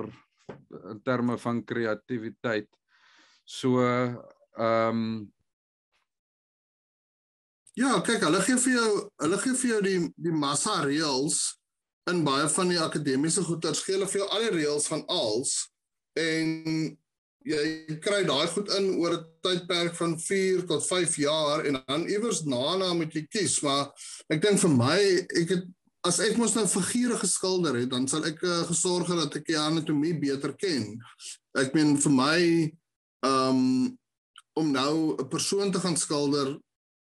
in terme van kreatiwiteit. So ehm um, Ja, kyk, hulle gee vir jou hulle gee vir jou die die massa reëls in baie van die akademiese goeters gee hulle vir jou al die reëls van als en jy kry daai goed in oor 'n tydperk van 4 tot 5 jaar en dan iewers daarna moet jy kies maar ek dink vir my ek het as ek mos nou figure geskilder het dan sal ek uh, gesorg het dat ek die anatomie beter ken. Ek meen vir my um om nou 'n persoon te gaan skilder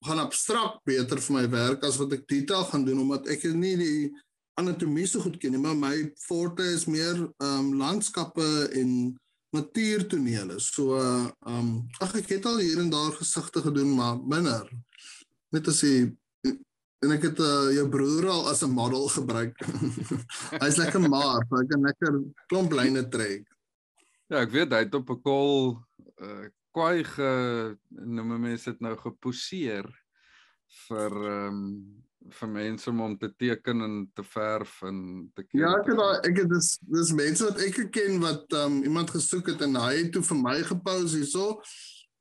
gaan abstrakt beter vir my werk as wat ek detail gaan doen omdat ek nie die anatomie so goed ken nie maar my forte is meer um landskappe en natuurtonele. So uh um ag ek het al hier en daar gesigte gedoen maar minder. Net as jy en ek het uh, jou broer al as 'n model gebruik. Hy's lekker maar, hy kan lekker klomp lyne trek. Ja, ek weet hy het op 'n kol uh kwai ge noem mense dit nou geposeer vir ehm um, vir mense om om te teken en te verf en te ken. Ja, ek het daai ek het dis dis mense wat ek geken wat um iemand gesoek het en hy het toe vir my gepose hierso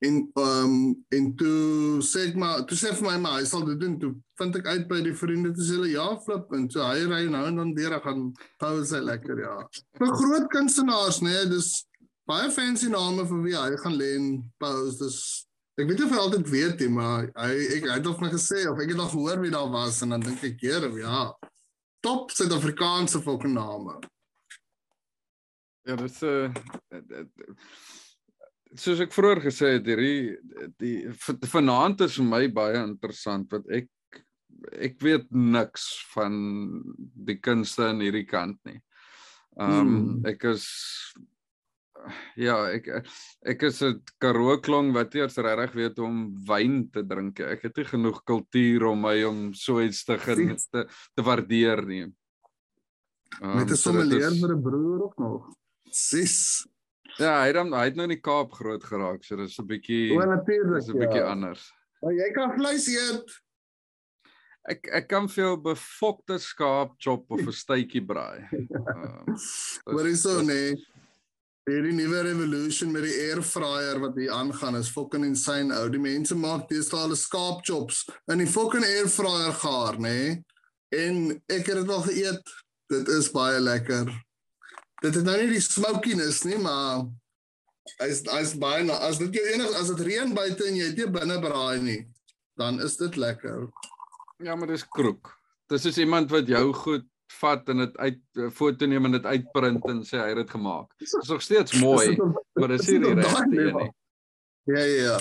en um en toe sê ek maar toe sê vir my maar hy sal dit doen toe vind ek uit by die vriende te sê hulle ja flip en so hy ry nou en dan weer gaan pose hy lekker ja. Vir groot kunstenaars nê, nee, dis baie fancy name vir wie hy gaan lê en pose dis Ek weet nie of hy altyd weet nie, maar hy ek hy het of my gesê of ek het al gehoor wie daar was en dan dink ek, "Here, ja. Top Suid-Afrikaanse fucking name." Ja, dit is 'n uh, soos ek vroeër gesê het, hierdie die vanaand is vir my baie interessant want ek ek weet niks van die kunste aan hierdie kant nie. Ehm um, hmm. ek is ja, ek ek is 'n Karoo klong wat eers regtig weet om wyn te drink. Ek het nie genoeg kultuur om my om so iets te geniet te, te waardeer nie. Um, Met 'n sommelier vir 'n broer of nog. Sis. Ja, hy het hy het nou in die Kaap groot geraak, so dis 'n bietjie O, natuurlik. Dis 'n bietjie ja. anders. Maar jy kan vleis eet. Ek ek kan vir jou befokte skaap chop of 'n stytjie braai. Ehm. Wat is so nee? Hierdie nuwe revolution met die air fryer wat hier aangaan is fucking insane ou. Die mense maak deesdae hulle skaapchops in die fucking air fryer gaar, nê? Nee? En ek het dit al geëet. Dit is baie lekker. Dit het nou nie die smokiness nie, maar hy's hy's baie na, as dit jou enig as dit reën buite en jy dit binne braai nie, dan is dit lekker. Ja, maar dis kroek. Dis is iemand wat jou goed vat en dit uit foto neem en dit uitprint en sê hy het dit gemaak. Dit is nog steeds mooi, maar dit is nie regte nie. Ja ja.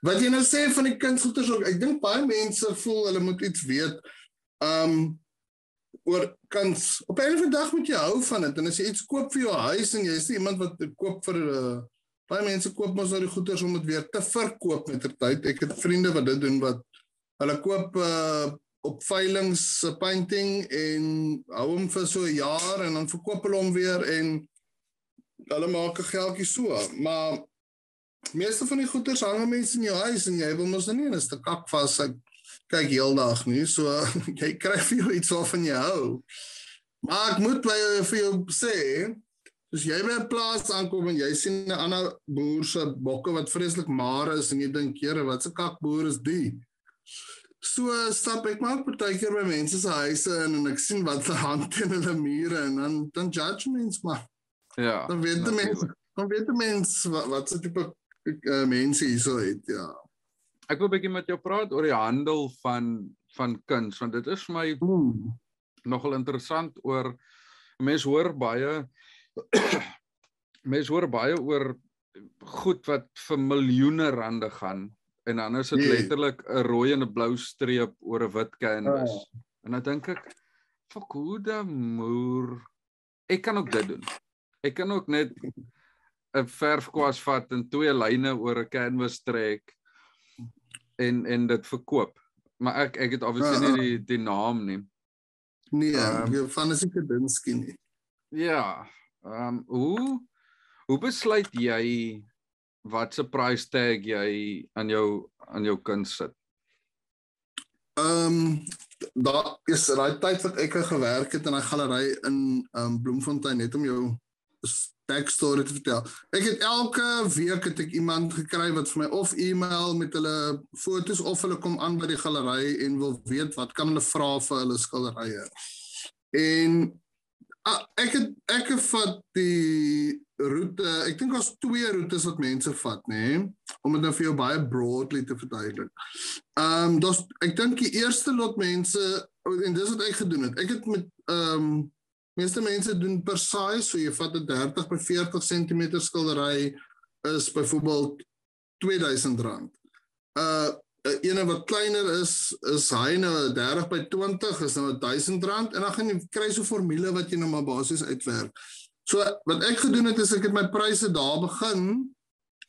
Wat jy nou sê van die kindgoeders ook, ek dink baie mense voel hulle moet iets weet. Um oor kans op 'n of ander dag moet jy hou van dit en as jy iets koop vir jou huis en jy is iemand wat koop vir uh, eh, baie mense koop mos nou die goeders om dit weer te verkoop met ter tyd. Ek het vriende wat dit doen wat hulle koop uh op veilings se painting en hou hom vir so 'n jaar en dan verkoop hulle hom weer en hulle maak 'n geldjie so. Maar meeste van die goederes hang mense in jou huis en jy wil mos nou nie in 'n stuk kak vas kyk heeldag nie. So jy kry vir jou iets waarvan jy hou. Maar ek moet by vir jou sê, as jy by 'n plaas aankom en jy sien 'n ander boer se bokke wat vreeslik maar is en jy dink, "Here, wat 'n kakboer is die?" So stap ek maar partykeer by mense se huise in en ek sien wat se hand teen hulle mure en dan dan judgments maar. Ja. Dan weet die mense, dan weet die mense wat wat se tipe uh, mense hier so het, ja. Ek wil 'n bietjie met jou praat oor die handel van van kuns want dit is vir my Ooh. nogal interessant oor mense hoor baie mense hoor baie oor goed wat vir miljoene rande gaan en dan is dit letterlik 'n rooi en 'n blou streep oor 'n wit canvas. Oh. En dan dink ek, "Fok, hoe da moer. Ek kan ook dit doen. Ek kan ook net 'n verfkwas vat en twee lyne oor 'n canvas trek en en dit verkoop. Maar ek ek het obviously Ah, nie die die naam nie. Nee, Ehm, um, van is ek Dinsky nie. Ja. Ehm um, hoe hoe besluit jy wat se price tag jy aan jou aan jou kuns sit? Ehm um, daar is daai tyd wat ek gewerk het in 'n galery in ehm um, Bloemfontein net om jou backstory te vertel. Ek het elke week het ek iemand gekry wat vir my of e-mail met hulle fotos of hulle kom aan by die galery en wil weet wat kan hulle vra vir hulle skilderye. En ah, ek het ek het vat die roete, ek dink daar's twee roetes wat mense vat, nê, nee, om dit nou vir jou baie broadly te verduidelik. Ehm um, dis ek dink die eerste lot mense en dis wat ek gedoen het. Ek het met ehm um, meeste mense doen per size, so jy vat 'n 30 by 40 cm skildery is byvoorbeeld R2000. Uh ene wat kleiner is is hy nou 30 by 20 is nou R1000 en dan gaan jy kry so 'n formule wat jy nou maar basies uitwerk. So wat ek gedoen het is ek het my pryse daar begin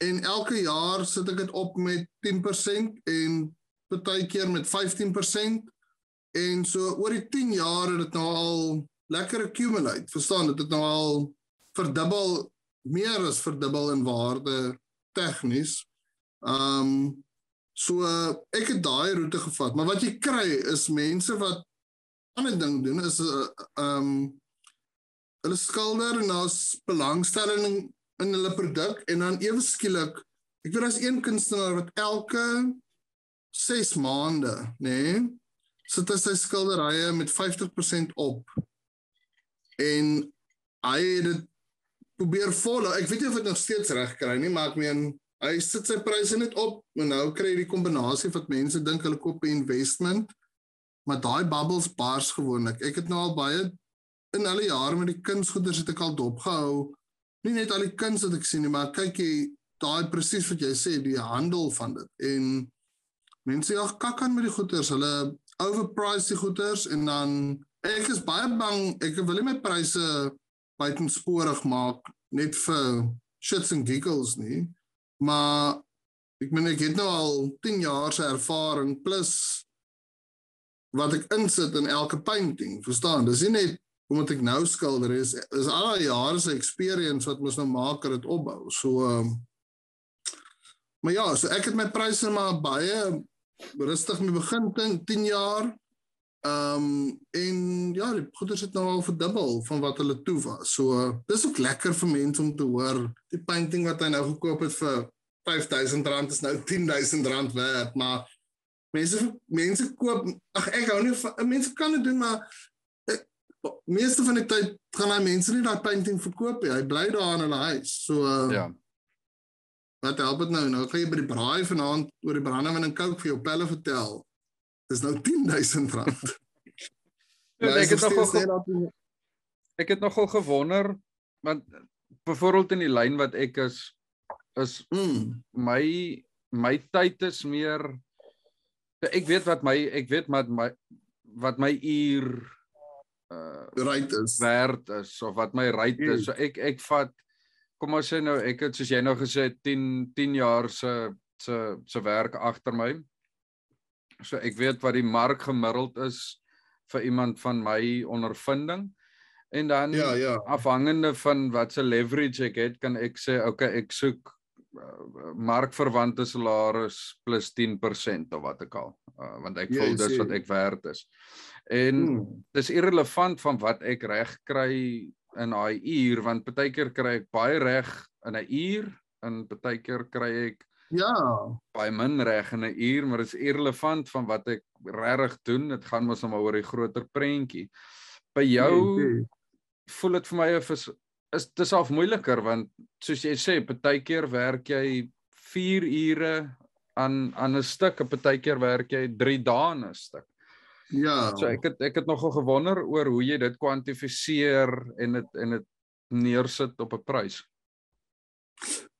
en elke jaar sit ek dit op met 10% en partykeer met 15% en so oor die 10 jaar het dit nou al lekker accumulate. Verstaan, dit het nou al verdubbel meer as verdubbel in waarde tegnies. Um so uh, ek het daai roete gevat, maar wat jy kry is mense wat ander ding doen is uh, um hulle skilder en daar's belangstelling in hulle produk en dan ewe skielik ek weet daar's een kunstenaar wat elke 6 maande, nê, nee, sit hy sy skilderye met 50% op. En hy het dit probeer volg. Ek weet nie of dit nog steeds reg kry nie, maar ek meen hy sit sy pryse net op en nou kry jy die kombinasie wat mense dink hulle koop 'n investment. Maar daai bubbles bars gewoonlik. Ek het nou al baie in alle jare met die kunsgoeders het ek al dopgehou. Nie net al die kuns wat ek sien nie, maar kyk jy daai presies wat jy sê, die handel van dit. En mense ja kak aan met die goeders. Hulle overprice die goeders en dan ek is baie bang ek wil nie my pryse buitensporig maak net vir shits and giggles nie. Maar ek meen ek het nou al 10 jaar se ervaring plus wat ek insit in elke painting, verstaan? Dis nie net omdat ek nou skilder is, is al die jare se experience wat mos nou maak dat dit opbou. So um, Maar ja, so ek het my pryse maar baie rustig mee begin 10, 10 jaar. Ehm um, en ja, die goeders het nou al verdubbel van wat hulle toe was. So uh, dis ook lekker vir mense om te hoor die painting wat hy nou gekoop het vir R5000 is nou R10000 werd, maar mense mense koop ag ek hou nie van mense kan dit doen maar ek, meeste van die tyd gaan daai mense nie daai painting verkoop nie. Hy bly daar in hulle huis. So uh, Ja. Wat help dit nou? Nou gaan jy by die braai vanaand oor die brandewyn en kook vir jou pelle vertel. Dis nou R10000. Ja, Maar ek het nog nogal ek het nogal gewonder want byvoorbeeld in die lyn wat ek is is Mm. my my tyd is meer ek weet wat my ek weet wat my wat my uur uh Right is. werd is of wat my Mm. is. So ek ek vat kom ons sê nou ek het soos jy nou gesê het, 10 10 jaar se se se werk agter my. So ek weet wat die mark gemiddeld is vir iemand van my ondervinding. En dan Ja, ja. afhangende van wat se leverage ek het, kan ek sê okay, ek soek uh, markverwante salaris plus 10% of wat ek al. Uh, want ek voel Yes, dis wat ek werd is. En Hmm. dis irrelevant van wat ek reg kry in daai uur want partykeer kry ek baie reg in 'n uur en partykeer kry ek Ja, baie min reg in 'n uur, maar dit is irrelevant van wat ek regtig doen. Dit gaan mos nou maar oor die groter prentjie. By jou nee, nee. voel dit vir my of is is dis half moeiliker want soos jy sê, partykeer werk jy 4 ure aan aan 'n stuk, en partykeer werk jy 3 dae aan 'n stuk. Ja. So ek het ek het nogal gewonder oor hoe jy dit kwantifiseer en dit en dit neersit op 'n prys.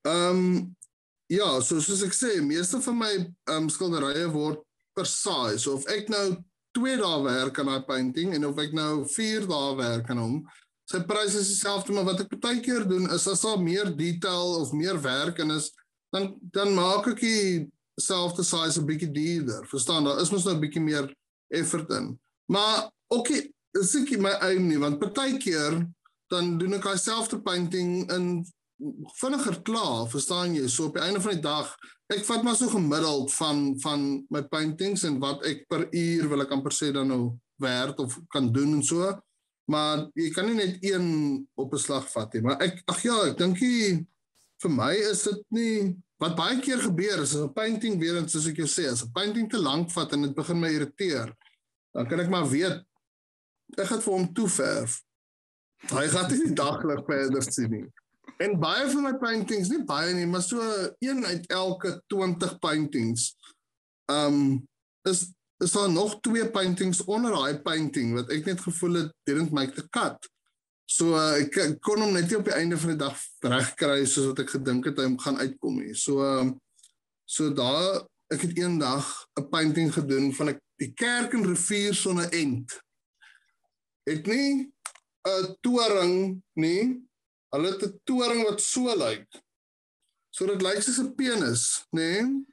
Ehm um, ja, so soos ek sê, meeste van my um, skilderye word per size. So of ek nou 2 dae werk aan daai painting en of ek nou 4 dae werk aan hom, sy prys is dieselfde, maar wat ek baie keer doen is as daar meer detail of meer werk in is, dan dan maak ek dieselfde size 'n bietjie duurder. Verstaan? Daar is mos nou 'n bietjie meer effort in. Maar okay, dis ek my aim nie, want baie keer dan doen ek daai selfde painting in vinniger klaar, verstaan jy? So op die einde van die dag, ek vat maar so gemiddeld van van my paintings en wat ek per uur wil ek amper sê dan nou werd of kan doen en so. Maar jy kan nie net een op 'n slag vat nie. Maar ek ag ja, ek dink jy vir my is dit nie wat baie keer gebeur is as 'n painting weer en soos ek jou sê, as 'n painting te lank vat en dit begin my irriteer, dan kan ek maar weet ek gaan vir hom toeverf. Hy gaan nie die daglig verder sien nie. En baie van my paintings, nie baie nie, maar so een uit elke 20 paintings. Um is is daar nog twee paintings onder daai painting wat ek net gevoel het didn't make the cut. So uh, ek, kon hom net nie op die einde van die dag regkry soos wat ek gedink het hy gaan uitkom nie. So um so daar ek het eendag 'n painting gedoen van 'n die kerk en rivier sonder end. Het nie 'n toring nie. Hulle het 'n toring wat so lyk. So dit lyk soos 'n penis, nê? Nee?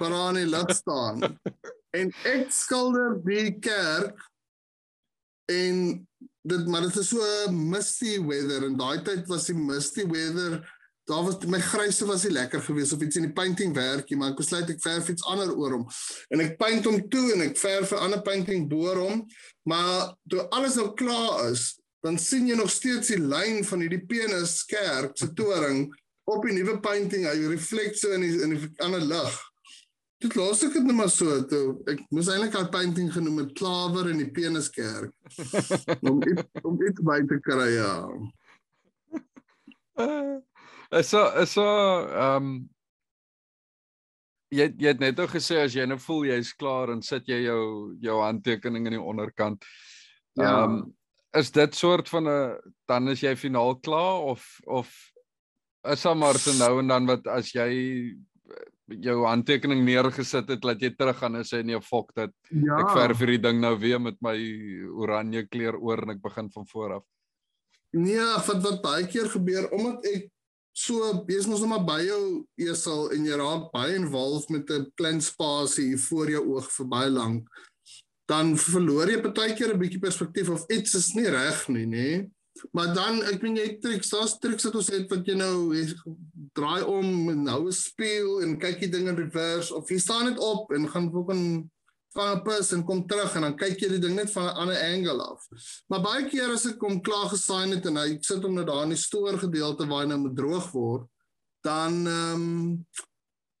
Maar aan die lig staan. En ek skilder die kerk en dit maar dit is so misty weather en daai tyd was die misty weather daar was my gryse was nie lekker geweest of iets in die painting werkie maar ek besluit ek verf iets ander oor hom en ek paint hom toe en ek verf 'n ander painting boor hom maar toe alles nou klaar is dan sien jy nog steeds die lyn van hierdie penis kerk se toring op die nuwe painting hy reflek so in die in die ander lig Dit los ek dit net maar so toe ek moes eintlik al painting genoem het klawer in die peniskerk om iets om iets by te kry ja. Uh, so so ehm um, jy jy het net nou gesê as jy nou voel jy's klaar en sit jy jou jou handtekening in die onderkant. Ehm Ja. Is dit soort van 'n dan is jy finaal klaar of of is daar maar so nou en dan wat as jy jou handtekening neergesit het laat jy teruggaan en sê nee fok dit Ja. ek verf hierdie ding nou weer met my oranje kleur oor en ek begin van voor af. Nee, wat wat baie keer gebeur omdat ek so wees mos nog maar by jou esel en jy raak baie involved met 'n klein spasie voor jou oog vir baie lank. Dan verloor jy baie keer 'n bietjie perspektief of iets is nie reg nie, nê? Maar dan ek meen jy triks, daar's triks wat ons het wat jy nou jy draai om en nou 'n speel en kyk die ding in reverse of jy staan net op en gaan ook 'n van 'n pers en kom terug en dan kyk jy die ding net van 'n ander angle af. Maar baie keer as ek hom klaar gesign het en hy sit hom nou daar in die stoor gedeelte waar hy nou moet droog word, dan ehm um,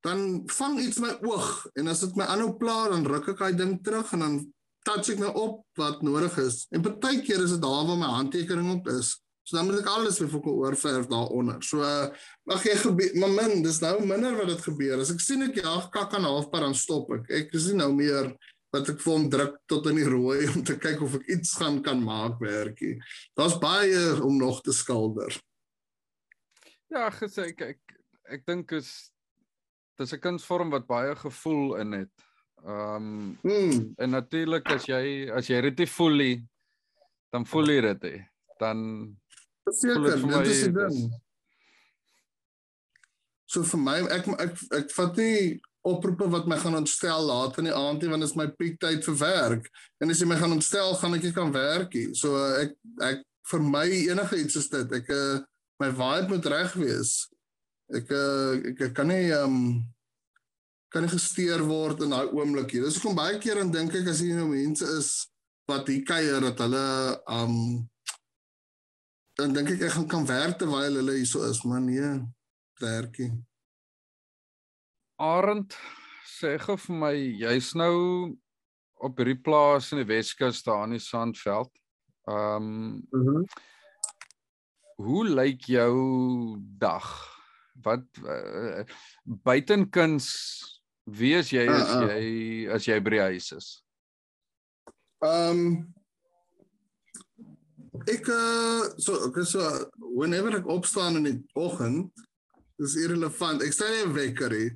dan vang iets my oog en as dit my aanhou pla dan ruk ek daai ding terug en dan touch ek nou op wat nodig is. En baie keer is dit daar waar my handtekening op is. So dan moet ek alles weer fokke oorverf daaronder. So uh, ag jy gebeur maar min, dis nou minder wat dit gebeur. As ek sien ek jag kak aan halfpad dan stop ek. Ek is nie nou meer wat ek vir hom druk tot in die rooi om te kyk of ek iets gaan kan maak werkie. Daar's baie om nog te skilder. Ja, gesê ek ek, ek dink is dis 'n kunsvorm wat baie gevoel in het. Ehm um, Hmm, en natuurlik as jy as jy dit voel nie, dan voel jy dit nie. Dan seker, dit is die ding. So vir my ek ek ek vat nie oproepe wat my gaan ontstel laat in die aand nie want dit is my piektyd vir werk. En as jy my gaan ontstel, gaan ek nie kan werk nie. So ek ek vir my enige iets is dit. Ek uh, my vibe moet reg wees. Ek uh, ek, ek kan nie ehm um, kan gesteer word in daai oomblik nie. Dis hoekom baie keer dan dink ek as jy nou mense is wat hier kuier dat hulle um dan dink ek ek gaan kan werk terwyl hulle hier so is, maar nee, werkie. Arend sê gou vir my, jy's nou op hierdie plaas in die Weskus daar in die Sandveld. Um Mhm. Mm hoe lyk jou dag? Wat uh, buitenkens wie is jy as Uh, uh. jy as jy by die huis is? Um ek uh, so ek is so whenever ek opstaan in die oggend dis irrelevant. Ek stel nie 'n wekker nie.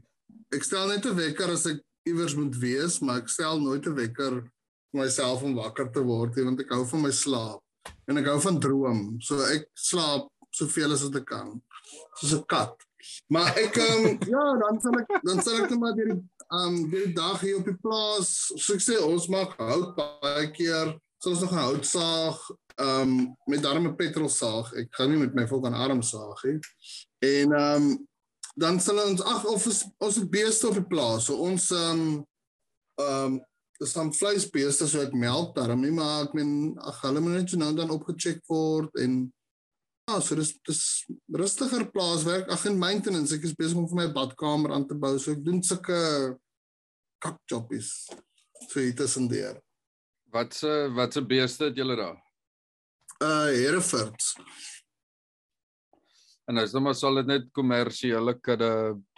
Ek stel net 'n wekker as ek iewers moet wees, maar ek stel nooit 'n wekker vir myself om wakker te word nie want ek hou van my slaap en ek hou van droom. So ek slaap soveel as wat ek kan. Soos 'n kat. Maar ek um, ja, dan sal ek dan sal ek net maar deur die um deur die dag hier op die plaas, so ek sê ons maak hout baie keer. So ons nog 'n houtsaag um met darme petrolsaag. Ek gaan nie met my volk aan arm saag nie. En um dan sal ons ag of ons ons beeste op die plaas. So ons um um dis dan vleisbeeste so ek melk daarom nie maar ek meen ag hulle moet net so nou dan opgecheck word en ja so dis dis rustiger plaaswerk ag en maintenance ek is besig om vir my badkamer aan te bou so ek doen sulke kakjoppies so dit is in daar Wat se wat se beeste het julle daar? uh Herefords En nou is dit maar sal dit net kommersiële kudde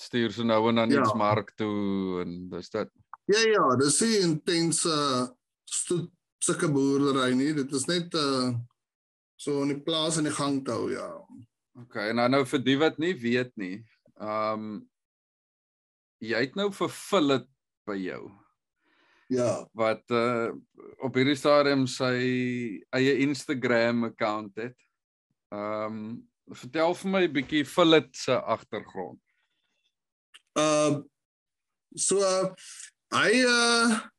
stuur so nou en dan Ja. iets mark toe en dis dit. ja ja dis nie intense stoet sulke boerdery nie dit is net uh so in die plaas in die gang te hou ja OK, en dan nou vir die wat nie weet nie. Um jy het nou vervul dit by jou ja wat uh op hierdie stadium sy eie Instagram account het. Um vertel vir my 'n bietjie dit se agtergrond. Uh so uh, hy uh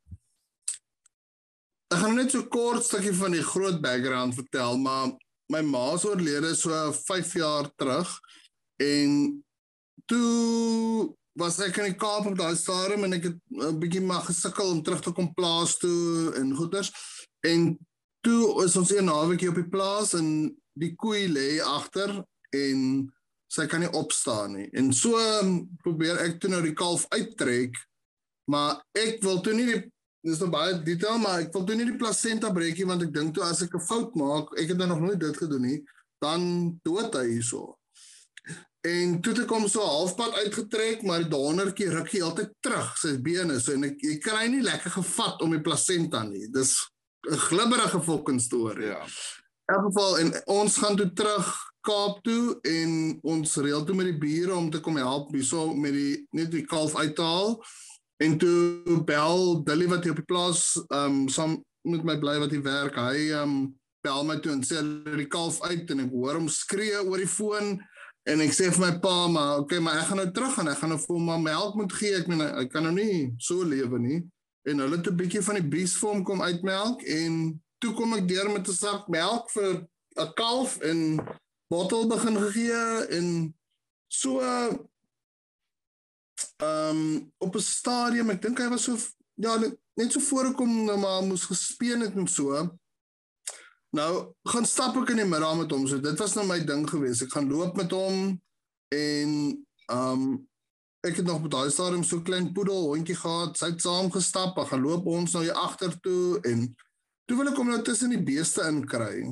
ek gaan net so kort stukkie van die groot background vertel, maar my ma is oorlede so 5 jaar terug en toe was ek in die Kaap op daai stadium en ek het 'n bietjie maar gesukkel om terug te kom plaas toe en goeders en toe is ons een naweekie op die plaas en die koei lê agter en sy kan nie opstaan nie. En so um, probeer ek toe nou die kalf uittrek, maar ek wil toe nie die dis nou baie detail, maar ek wil toe nie die plasenta breek nie want ek dink toe as ek 'n fout maak, ek het nou nog nooit dit gedoen nie, dan dood hy hierso. En toe het ek hom so halfpad uitgetrek, maar die dondertjie ruk hy altyd terug sy bene so en ek jy kry nie lekker gevat om die plasenta nie. Dis 'n glibberige fucking storie. Ja. In elk geval en ons gaan toe terug Kaap toe en ons reël toe met die bure om te kom help hierso met die net die kalf uit te haal. En toe bel Dilly wat hier op die plaas um saam met my bly wat hy werk. Hy um bel my toe en sê hulle die kalf uit en ek hoor hom skree oor die foon en ek sê vir my pa maar okay maar ek gaan nou terug en ek gaan nou vir hom maar melk moet gee. Ek meen hy kan nou nie so lewe nie. En hulle het 'n bietjie van die bees vir hom kom uitmelk en toe kom ek deur met 'n sak melk vir 'n kalf en bottel begin gee en so ehm um, op 'n stadium, ek dink hy was so ja, net, so voorkom nou maar moes gespeen het en so. Nou gaan stap ek in die middag met hom. So dit was nou my ding geweest. Ek gaan loop met hom en ehm um, ek het nog by daai stadium so klein poedel hondjie gehad. Sy het saam gestap. Ek gaan loop ons nou hier agter toe en toe wil ek hom nou tussen die beeste inkry.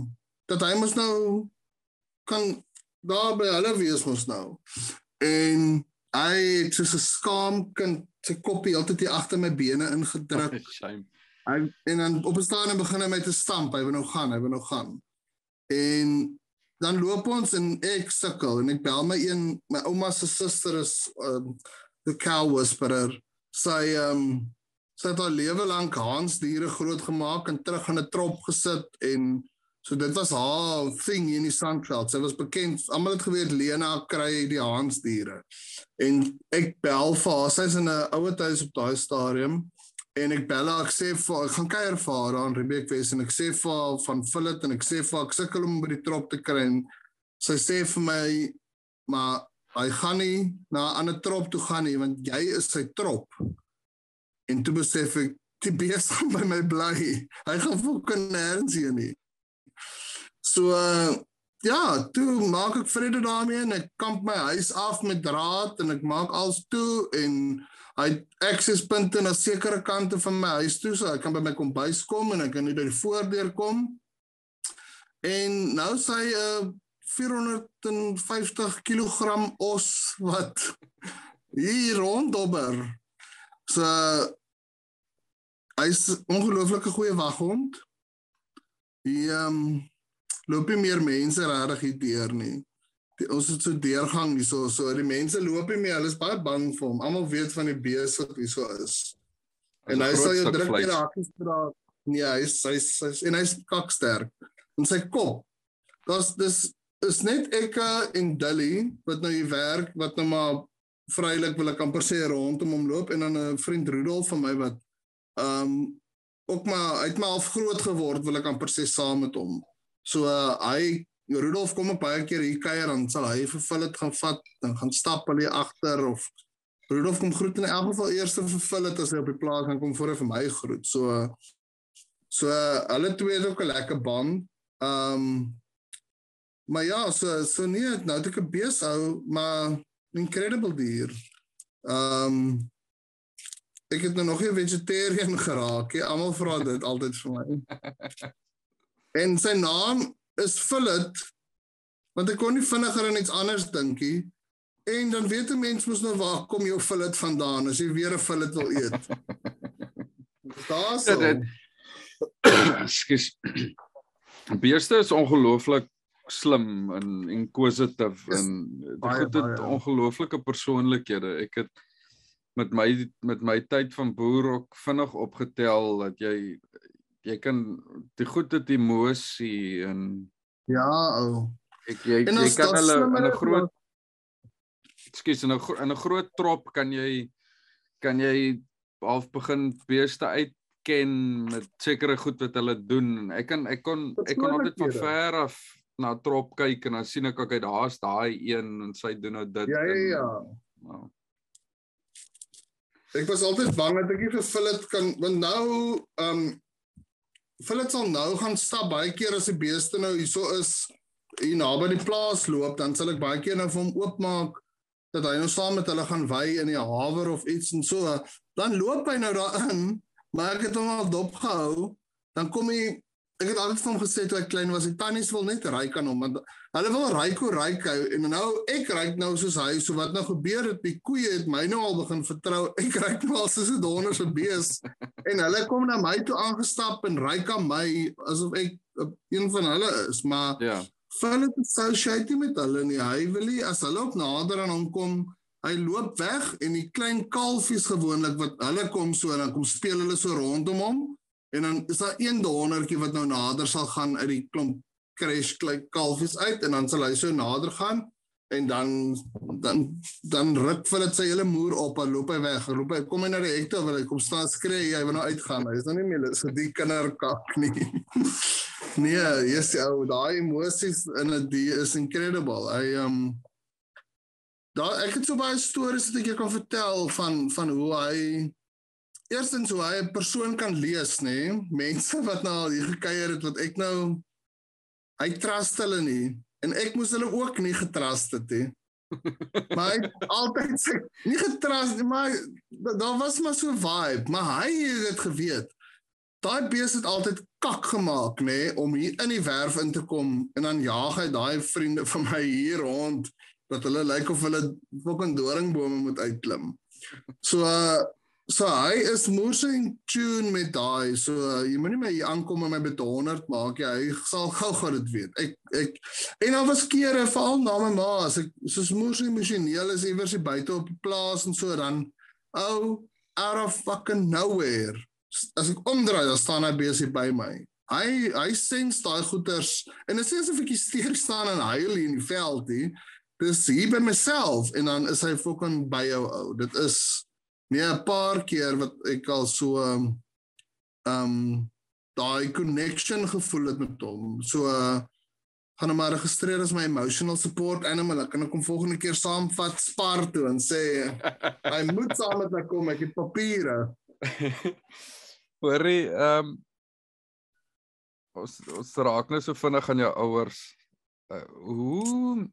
Dat hy mos nou kan daar by hulle wees mos nou. En hy het soos 'n skaam kind sy koppie altyd hier agter my bene ingedruk. Shame. Hy en dan op 'n stadium begin hy my te stamp. Hy wil nou gaan, hy wil nou gaan. En dan loop ons en ek sukkel en ek bel my een my ouma se suster is um, the cow whisperer. Sy um sy het haar lewe lank hansdiere grootgemaak en terug in 'n trop gesit en So dit was haar thing in die Sandveld. Sy was bekend. Almal het geweet Lena kry die hansdiere. En ek bel vir haar. Sy's in 'n ouer huis op daai stadium en ek bel haar, ek sê vir ek gaan kuier vir haar aan Rebek Wes en ek sê vir haar van Philip en ek sê vir haar ek sukkel om by die trop te kry en sy sê vir my maar hy gaan nie na 'n ander trop toe gaan nie want jy is sy trop. En toe besef ek die bees gaan by my bly. Hy gaan fucking nêrens heen nie. So uh, ja, toe maak ek vrede daarmee en ek kamp my huis af met draad en ek maak alles toe en hy het access punte na sekere kante van my huis toe so ek kan by my kombuis kom en ek kan nie by die voordeur kom. En nou sê hy uh, 450 kg os wat hier ronddobber. So hy's ongelooflike goeie waghond. Hy ehm um, loop nie meer mense regtig hier deur nie. Die, ons het so deurgang hier so die mense loop nie meer. Hulle is baie bang vir hom. Almal weet van die bees wat hier so is. En hy sal jou druk in die hakkies dra. Nee, hy is hy is en hy's kaksterk. En sy kop. Dis dis is net ek en Dilly wat nou hier werk wat nou maar vrylik wil ek amper sê rondom hom loop en dan 'n vriend Rudolf van my wat ehm um, ook maar uit my half groot geword wil ek amper sê saam met hom. So uh, hy Rudolf kom baie keer hier kuier dan sal hy vervul dit gaan vat dan gaan stap hulle agter of Rudolf kom groet in elk geval eers vervul dit as hy op die plaas gaan kom voor hy vir my groet. So uh, so uh, hulle twee het ook 'n lekker band. Ehm um, Maar ja, so so nee, nou het ek 'n beeshou, maar incredible dier. Ehm um, ek het nou nog nie vegetarian geraak nie. Almal vra dit altyd vir my. En sy naam is Philip. Want ek kon nie vinniger aan iets anders dink nie. En dan weet 'n mens mos nou waar kom jou Philip vandaan as jy weer 'n Philip wil eet. Daar's dit. Skus. Beeste is ongelooflik slim en inquisitive yes, en die goed het ongelooflike persoonlikhede. Ek het met my met my tyd van boer ook vinnig opgetel dat jy jy kan die goed het emosie en ja, ou. Ek jy jy kan hulle in 'n groot Ekskuus, in 'n in 'n groot trop kan jy kan jy half begin beeste uit ken met sekere goed wat hulle doen. Ek kan ek kon ek kon altyd van ver af na trop kyk en dan sien ek okay daar's daai een en sy doen nou dit. Ja ja ja. Nou. Ek was altyd bang dat ek nie gevul het kan want nou ehm um, Philip sal nou gaan stap baie keer as die beeste nou hierso is hier naby die plaas loop dan sal ek baie keer nou vir hom oopmaak dat hy nou saam met hulle gaan wy in die hawer of iets en so. Dan loop hy nou daarin maar ek het hom al dopgehou dan kom hy ek het altyd vir hom gesê toe hy klein was, die tannies wil net ryk aan hom want hulle wil ryk hoe ryk hou en nou ek ryk nou soos hy, so wat nou gebeur het, die koeie het my nou al begin vertrou. Ek ryk nou al soos 'n donder se bees en hulle kom na my toe aangestap en ryk aan my asof ek een van hulle is, maar ja. Philip associate met hulle nie. Hy wil nie as hulle op nader aan hom kom Hy loop weg en die klein kalfies gewoonlik wat hulle kom so en dan kom speel hulle so rondom hom En dan is daar een dondertjie wat nou nader sal gaan uit die klomp crash klein kalfies uit en dan sal hy so nader gaan en dan dan dan ruk vir dit sy hele moer op en loop hy weg. Loop hy kom hy na die hekte wil hy kom staan skree hy wil nou uitgaan. Hy is nou nie meer so die kinderkak nie. nee, yes ou daai emosies in 'n die is incredible. Hy um daar ek het so baie stories wat ek jou kan vertel van van hoe hy Eerstens hoe hy 'n persoon kan lees, nê? Nee? Mense wat nou al hier gekuier het wat ek nou hy trust hulle nie en ek moes hulle ook nie getrust het nie. maar hy altyd sê nie getrust nie, maar daar was maar so vibe, maar hy het dit geweet. Daai bees het altyd kak gemaak, nê, nee, om hier in die werf in te kom en dan jaag hy daai vriende van my hier rond dat hulle lyk of hulle fucking doringbome moet uitklim. So uh So hy is moes in tune met daai. So uh, jy moenie my hier aankom en my 100 maak jy. Hy sal gou-gou dit weet. Ek ek en dan was kere veral na my ma as ek soos moes emosioneel is iewers hier buite op die plaas en so dan ou oh, out of fucking nowhere. As ek omdraai dan staan hy besig by my. hy hy sens daai goeters en dit sê asof ek steur staan en huil in die veld hier. Dis hier by myself en dan is hy fucking by jou ou. Dit is nee 'n paar keer wat ek al so ehm um, daai connection gevoel het met hom. So uh, gaan hom maar registreer as my emotional support animal. Ek kan kom volgende keer saamvat Spar toe en sê hy moet saam met my kom. Ek het papiere. Hoorie, ehm um, ons ons raak net so vinnig aan jou ouers. Uh, hoe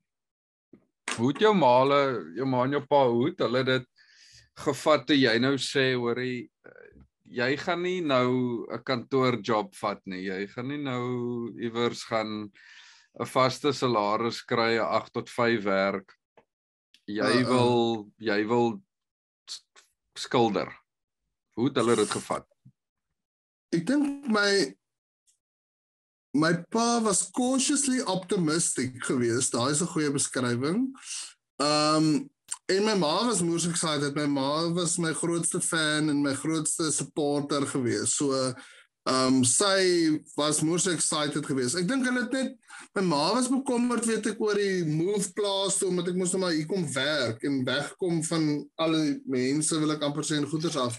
hoe het jou maale, jou ma en jou pa hoe het hulle dit gevat toe jy nou sê hoorie uh, jy gaan nie nou 'n kantoorjob vat nie. Jy gaan nie nou iewers gaan 'n vaste salaris kry, 'n 8 tot 5 werk. Jy uh, uh. wil jy wil skilder. Hoe het hulle dit gevat? Ek dink my my pa was cautiously optimistic geweest. Daai is 'n goeie beskrywing. Um en my ma was moes excited. My ma was my grootste fan en my grootste supporter geweest. So um sy was moes excited geweest. Ek dink hulle het net my ma was bekommerd weet ek oor die move plaas toe omdat ek moes nou maar hier kom werk en wegkom van al die mense wil ek amper sê en goeders af.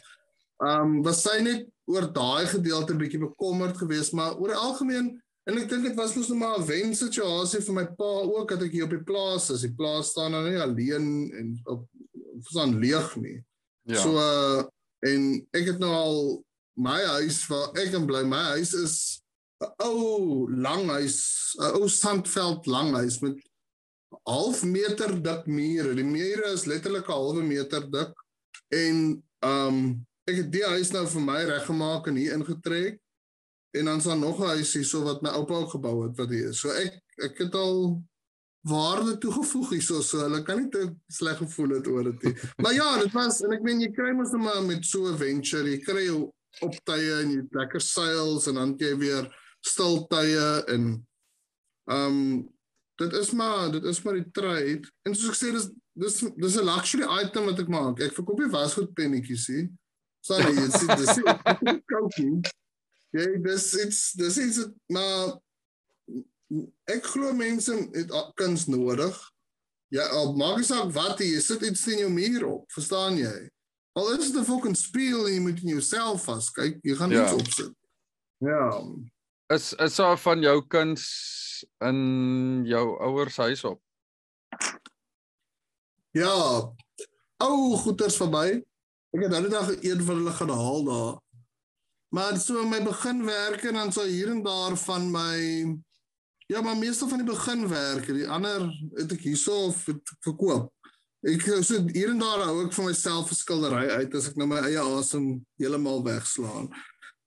Um was sy net oor daai gedeelte bietjie bekommerd geweest, maar oor algemeen en ek dink dit was mos nou maar 'n wen situasie vir my pa ook dat ek hier op die plaas is. Die plaas staan nou nie alleen en op staan leeg nie. Ja. So uh, en ek het nou al my huis waar ek in bly, my huis is 'n ou lang huis, 'n ou sandveld lang huis met half meter dik mure. Die mure is letterlik 'n halwe meter dik en um ek het die huis nou vir my reggemaak en hier ingetrek. En dan is daar nog 'n huis hierso wat my oupa ook gebou het wat hier is. So ek ek het al waarde toegevoeg hierso so hulle kan nie te sleg gevoel het oor dit nie. Maar ja, dit was en ek meen jy kry mos net maar met so 'n venture, jy kry jou optye en jy lekker sales en dan jy weer stiltye en ehm um, dit is maar dit is maar die trade. En soos ek sê dis dis dis 'n luxury item wat ek maak. Ek verkoop nie wasgoed pennetjies nie. Sorry, jy sê dis koking. Ja, dis dit's dis is maar ek glo mense het kuns nodig. Ja, al maak jy saak wat jy sit iets in jou muur op, verstaan jy? Al is dit 'n fucking speel en jy moet in jouself vas kyk, jy gaan niks ja. opsit. Ja. Is is daar van jou kuns in jou ouers huis op? Ja. Ou goeters verby. Ek het nou net een van hulle gaan haal daar. Maar so my begin werk en dan so hier en daar van my ja, maar meeste van die beginwerke, die ander het ek hierso verkoop. Ek so hier en daar hou ek vir myself 'n skildery uit as ek nou my eie asem heeltemal wegslaan.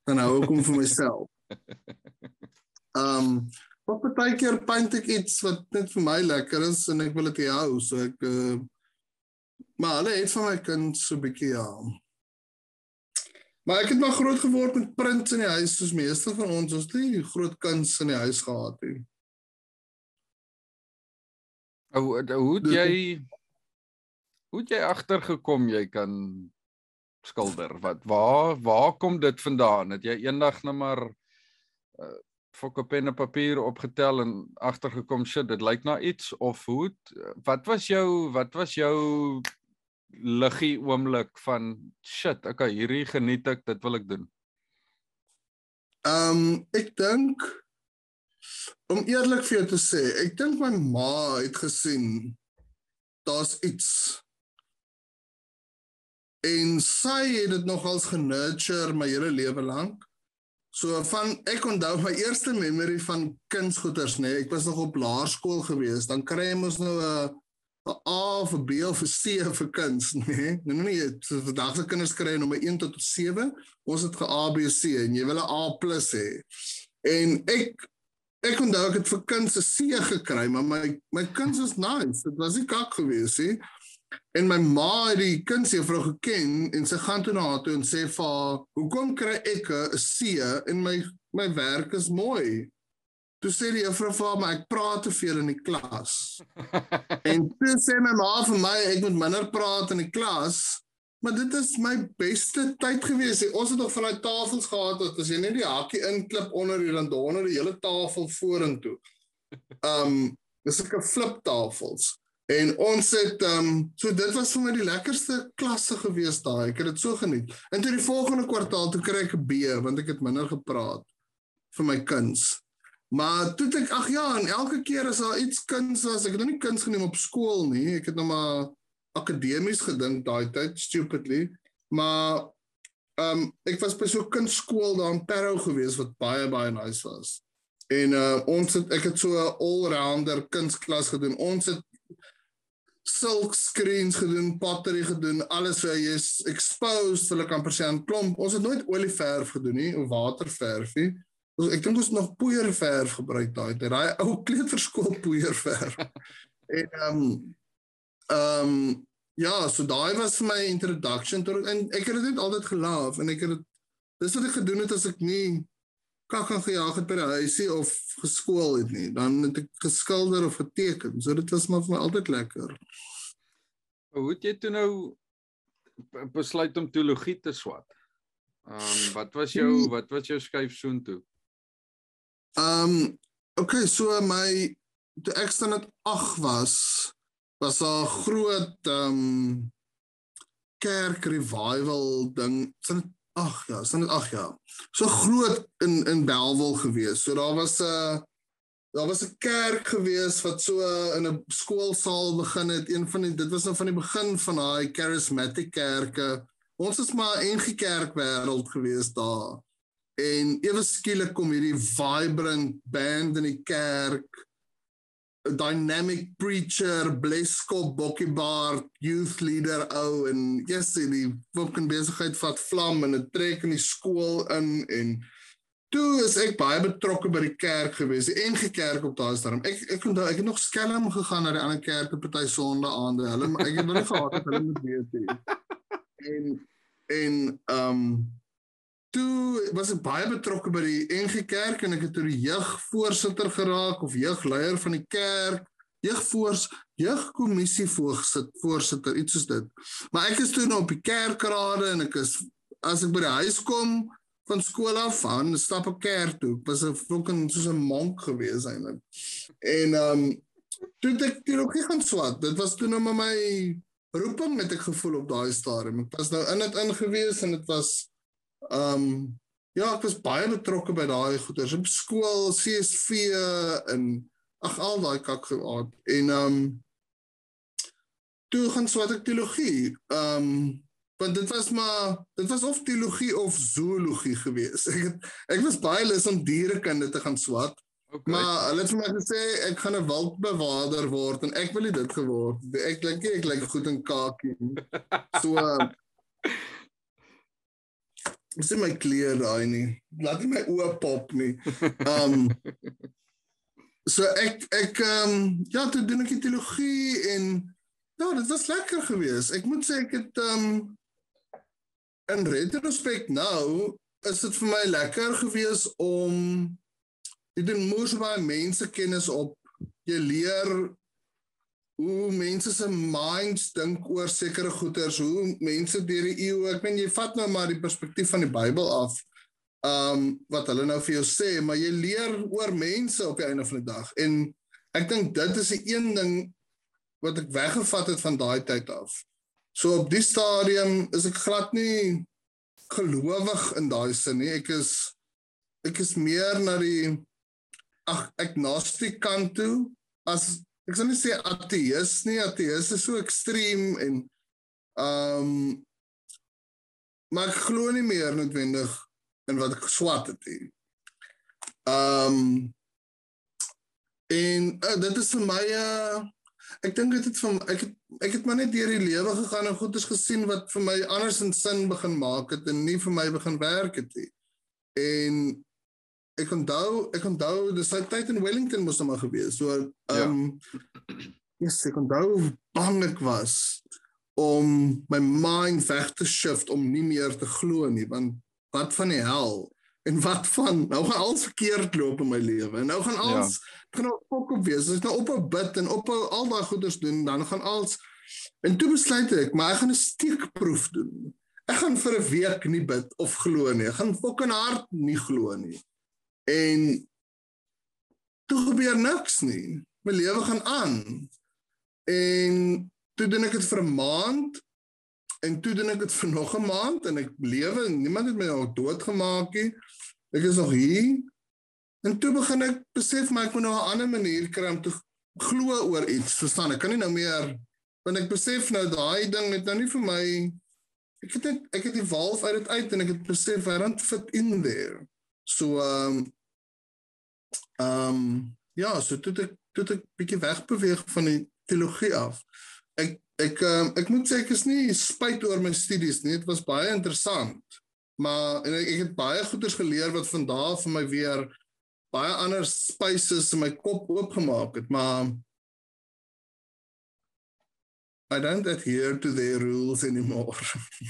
Dan hou ek hom vir myself. Um wat baie keer paint ek iets wat net vir my lekker is en ek wil dit hou, so ek uh, Maar hulle het van my kind so 'n bietjie ja. Maar ek het maar groot geword met prints in die huis soos meeste van ons. Ons het nie groot kuns in die huis gehad nie. Ou hoe het jy hoe het jy agtergekom jy kan skilder? Wat waar waar kom dit vandaan? Het jy eendag net maar uh, fok op pen en papier opgetel en agtergekom shit dit lyk na iets of hoe wat was jou wat was jou liggie oomblik van shit, okay, hierdie geniet ek, dit wil ek doen. Ehm um, ek dink om eerlik vir jou te sê, ek dink my ma het gesien daar's iets en sy het dit nogals genurture my hele lewe lank. So van ek onthou my eerste memory van kunsgoeters nê, nee, ek was nog op laerskool gewees, dan kry mos nou 'n 'n A 'n B of 'n C vir kuns, nê? Nee? Nou nie so vandag se kinders kry nommer 1 tot 7. Ons het ge A B C en jy wil 'n A+ hê. En ek ek onthou ek het vir kuns 'n C gekry, maar my my kuns is nice. Dit was nie kak gewees nie. En my ma het die kunsjuffrou geken en sy gaan toe na haar toe en sê vir haar, "Hoekom kry ek 'n C en my my werk is mooi?" Toe sê die juffrou vir my ek praat te veel in die klas. en toe sê my ma vir my ek moet minder praat in die klas maar dit is my beste tyd gewees. Ons het nog van daai tafels gehad dat as jy net die hakkie inklip onder die dan onder die hele tafel vorentoe. Um dis 'n flip tafels. En ons het ehm um, so dit was vir my die lekkerste klasse gewees daai. Ek het dit so geniet. En toe die volgende kwartaal toe kry ek 'n B want ek het minder gepraat vir my kuns. Maar toe ek ag ja, en elke keer as daar iets kuns was, ek het nou nie kuns geneem op skool nie. Ek het nou maar akademies gedink daai tyd stupidly. Maar ehm um, ek was by so 'n kunstskool daar in Parow gewees wat baie baie nice was. En uh ons het ek het so 'n all-rounder kunstklas gedoen. Ons het silk screens gedoen, pottery gedoen, alles so jy is exposed vir 'n amper sê 'n klomp. Ons het nooit olieverf gedoen nie of waterverf nie. Ek dink ons het nog poeierverf gebruik daai tyd. Daai ou kleuterskool poeierverf. en ehm um, ehm um, ja, so daai was vir my introduction tot en ek het dit altyd gelief en ek het dit dis wat ek gedoen het as ek nie kak gaan gejaag het by die huisie of geskool het nie. Dan het ek geskilder of geteken. So dit was maar vir my altyd lekker. Hoe het jy toe nou besluit om teologie te swat? Ehm um, wat was jou hmm. wat was jou skuif soontoe? Ehm um, okay, so my toe ek staan net 8 was was 'n groot ehm um, kerk revival ding. Dit Ag ja, dit ag ja. So groot in in Belwel gewees. So daar was 'n daar was 'n kerk gewees wat so in 'n skoolsaal begin het. Een van die dit was nou van die begin van daai charismatic kerke. Ons is maar 'n NG Kerk wêreld gewees daar. En ewe skielik kom hierdie vibrant band in die kerk dynamic preacher, bleskop, bokkiebaar, youth leader ou en yes, die fucking besigheid vat vlam en dit trek in die skool in en toe is ek baie betrokke by die kerk gewees, die NG Kerk op daai stadium. Ek ek onthou ek het nog skelm gegaan na die ander kerke party Sondae aande. Hulle ek het hulle gehad het hulle moet weet nie. En en ehm um, toe was ek baie betrokke by die NG Kerk en ek het toe die jeugvoorsitter geraak of jeugleier van die kerk, jeugvoors jeugkommissie voorsitter, iets soos dit. Maar ek is toe nou op die kerkrade en ek is as ek by die huis kom van skool af aan, stap ek kerk toe. Ek was 'n fucking soos 'n monk gewees eintlik. En ehm um, toe ek teologie gaan swat, dit was toe nou met my roeping het ek gevoel op daai stadium. Ek was nou in dit ingewees en dit was Ehm um, ja, ek was baie betrokke by daai goeders op skool, CSV en ag al daai kak gehad. En ehm um, toe gaan swat ek teologie. Ehm um, want dit was maar dit was of teologie of zoologie geweest. Ek het, ek was baie lus om dierekunde te gaan swat. Okay. Maar hulle het vir my gesê ek gaan 'n wildbewaarder word en ek wil dit geword. Ek dink ek lyk goed in kakie. So Dis my klere daai nie. Laat nie my oë pop nie. Um So ek ek um ja, toe doen ek teologie en ja, dit was lekker geweest. Ek moet sê ek het um in retrospect nou is dit vir my lekker geweest om jy doen moes baie mense kennis op jy leer hoe mense se minds dink oor sekere goeters, hoe mense deur die eeue, ek meen jy vat nou maar die perspektief van die Bybel af. Um wat hulle nou vir jou sê, maar jy leer oor mense op die einde van die dag. En ek dink dit is die een ding wat ek weggevat het van daai tyd af. So op die stadium is ek glad nie gelowig in daai sin nie. Ek is ek is meer na die ag agnostic kant toe as ek sal nie sê ateïs nie, ateïs is so ekstreem en ehm um, maar ek glo nie meer noodwendig in wat ek swat het nie. Ehm um, en uh, dit is vir my uh, ek dink dit het van ek het ek het maar net deur die lewe gegaan en goeders gesien wat vir my anders in sin begin maak het en nie vir my begin werk het nie. En ek onthou ek onthou dis sy tyd in Wellington moes hom gewees. So ehm um, ja. yes, ek onthou bang ek was om my mind weg te shift om nie meer te glo nie want wat van die hel en wat van nou gaan alles verkeerd loop in my lewe en nou gaan ja. alles ja. gaan nou op op wees as ek nou op op bid en op al daai goeders doen dan gaan alles en toe besluit ek maar ek gaan 'n steekproef doen ek gaan vir 'n week nie bid of glo nie. Ek gaan fucking hard nie glo nie. En toe gebeur niks nie. My lewe gaan aan. En toe doen ek dit vir 'n maand en toe doen ek dit vir nog 'n maand en ek lewe en niemand het my al doodgemaak nie. Ek is nog hier. En toe begin ek besef maar ek moet nou 'n ander manier kry om te glo oor iets. Verstaan? Ek kan nie nou meer want ek besef nou daai ding het nou nie vir my ek het net ek het die wolf uit dit uit en ek het besef hy rand fit in there. So ehm um, ehm um, ja, so toe ek toe ek bietjie wegbeweeg van die teologie af. Ek ek um, ek moet sê ek is nie spyt oor my studies nie. Dit was baie interessant. Maar en ek, ek het baie goeders geleer wat van daar vir my weer baie ander spaces in my kop oopgemaak het, maar I don't adhere to their rules anymore.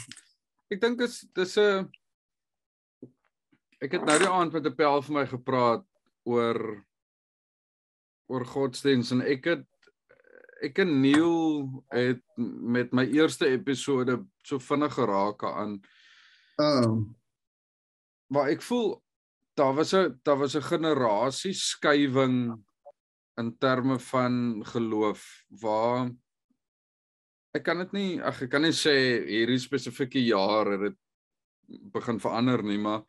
ek dink dit is dis 'n ek het nou die aand met 'n pel vir my gepraat oor oor godsdiens en ek het ek en Neil het met my eerste episode so vinnig geraak aan Ehm. Um, maar ek voel daar was 'n daar was 'n generasie skuwing in terme van geloof waar ek kan dit nie ag ek kan nie sê hierdie spesifieke jaar het dit begin verander nie maar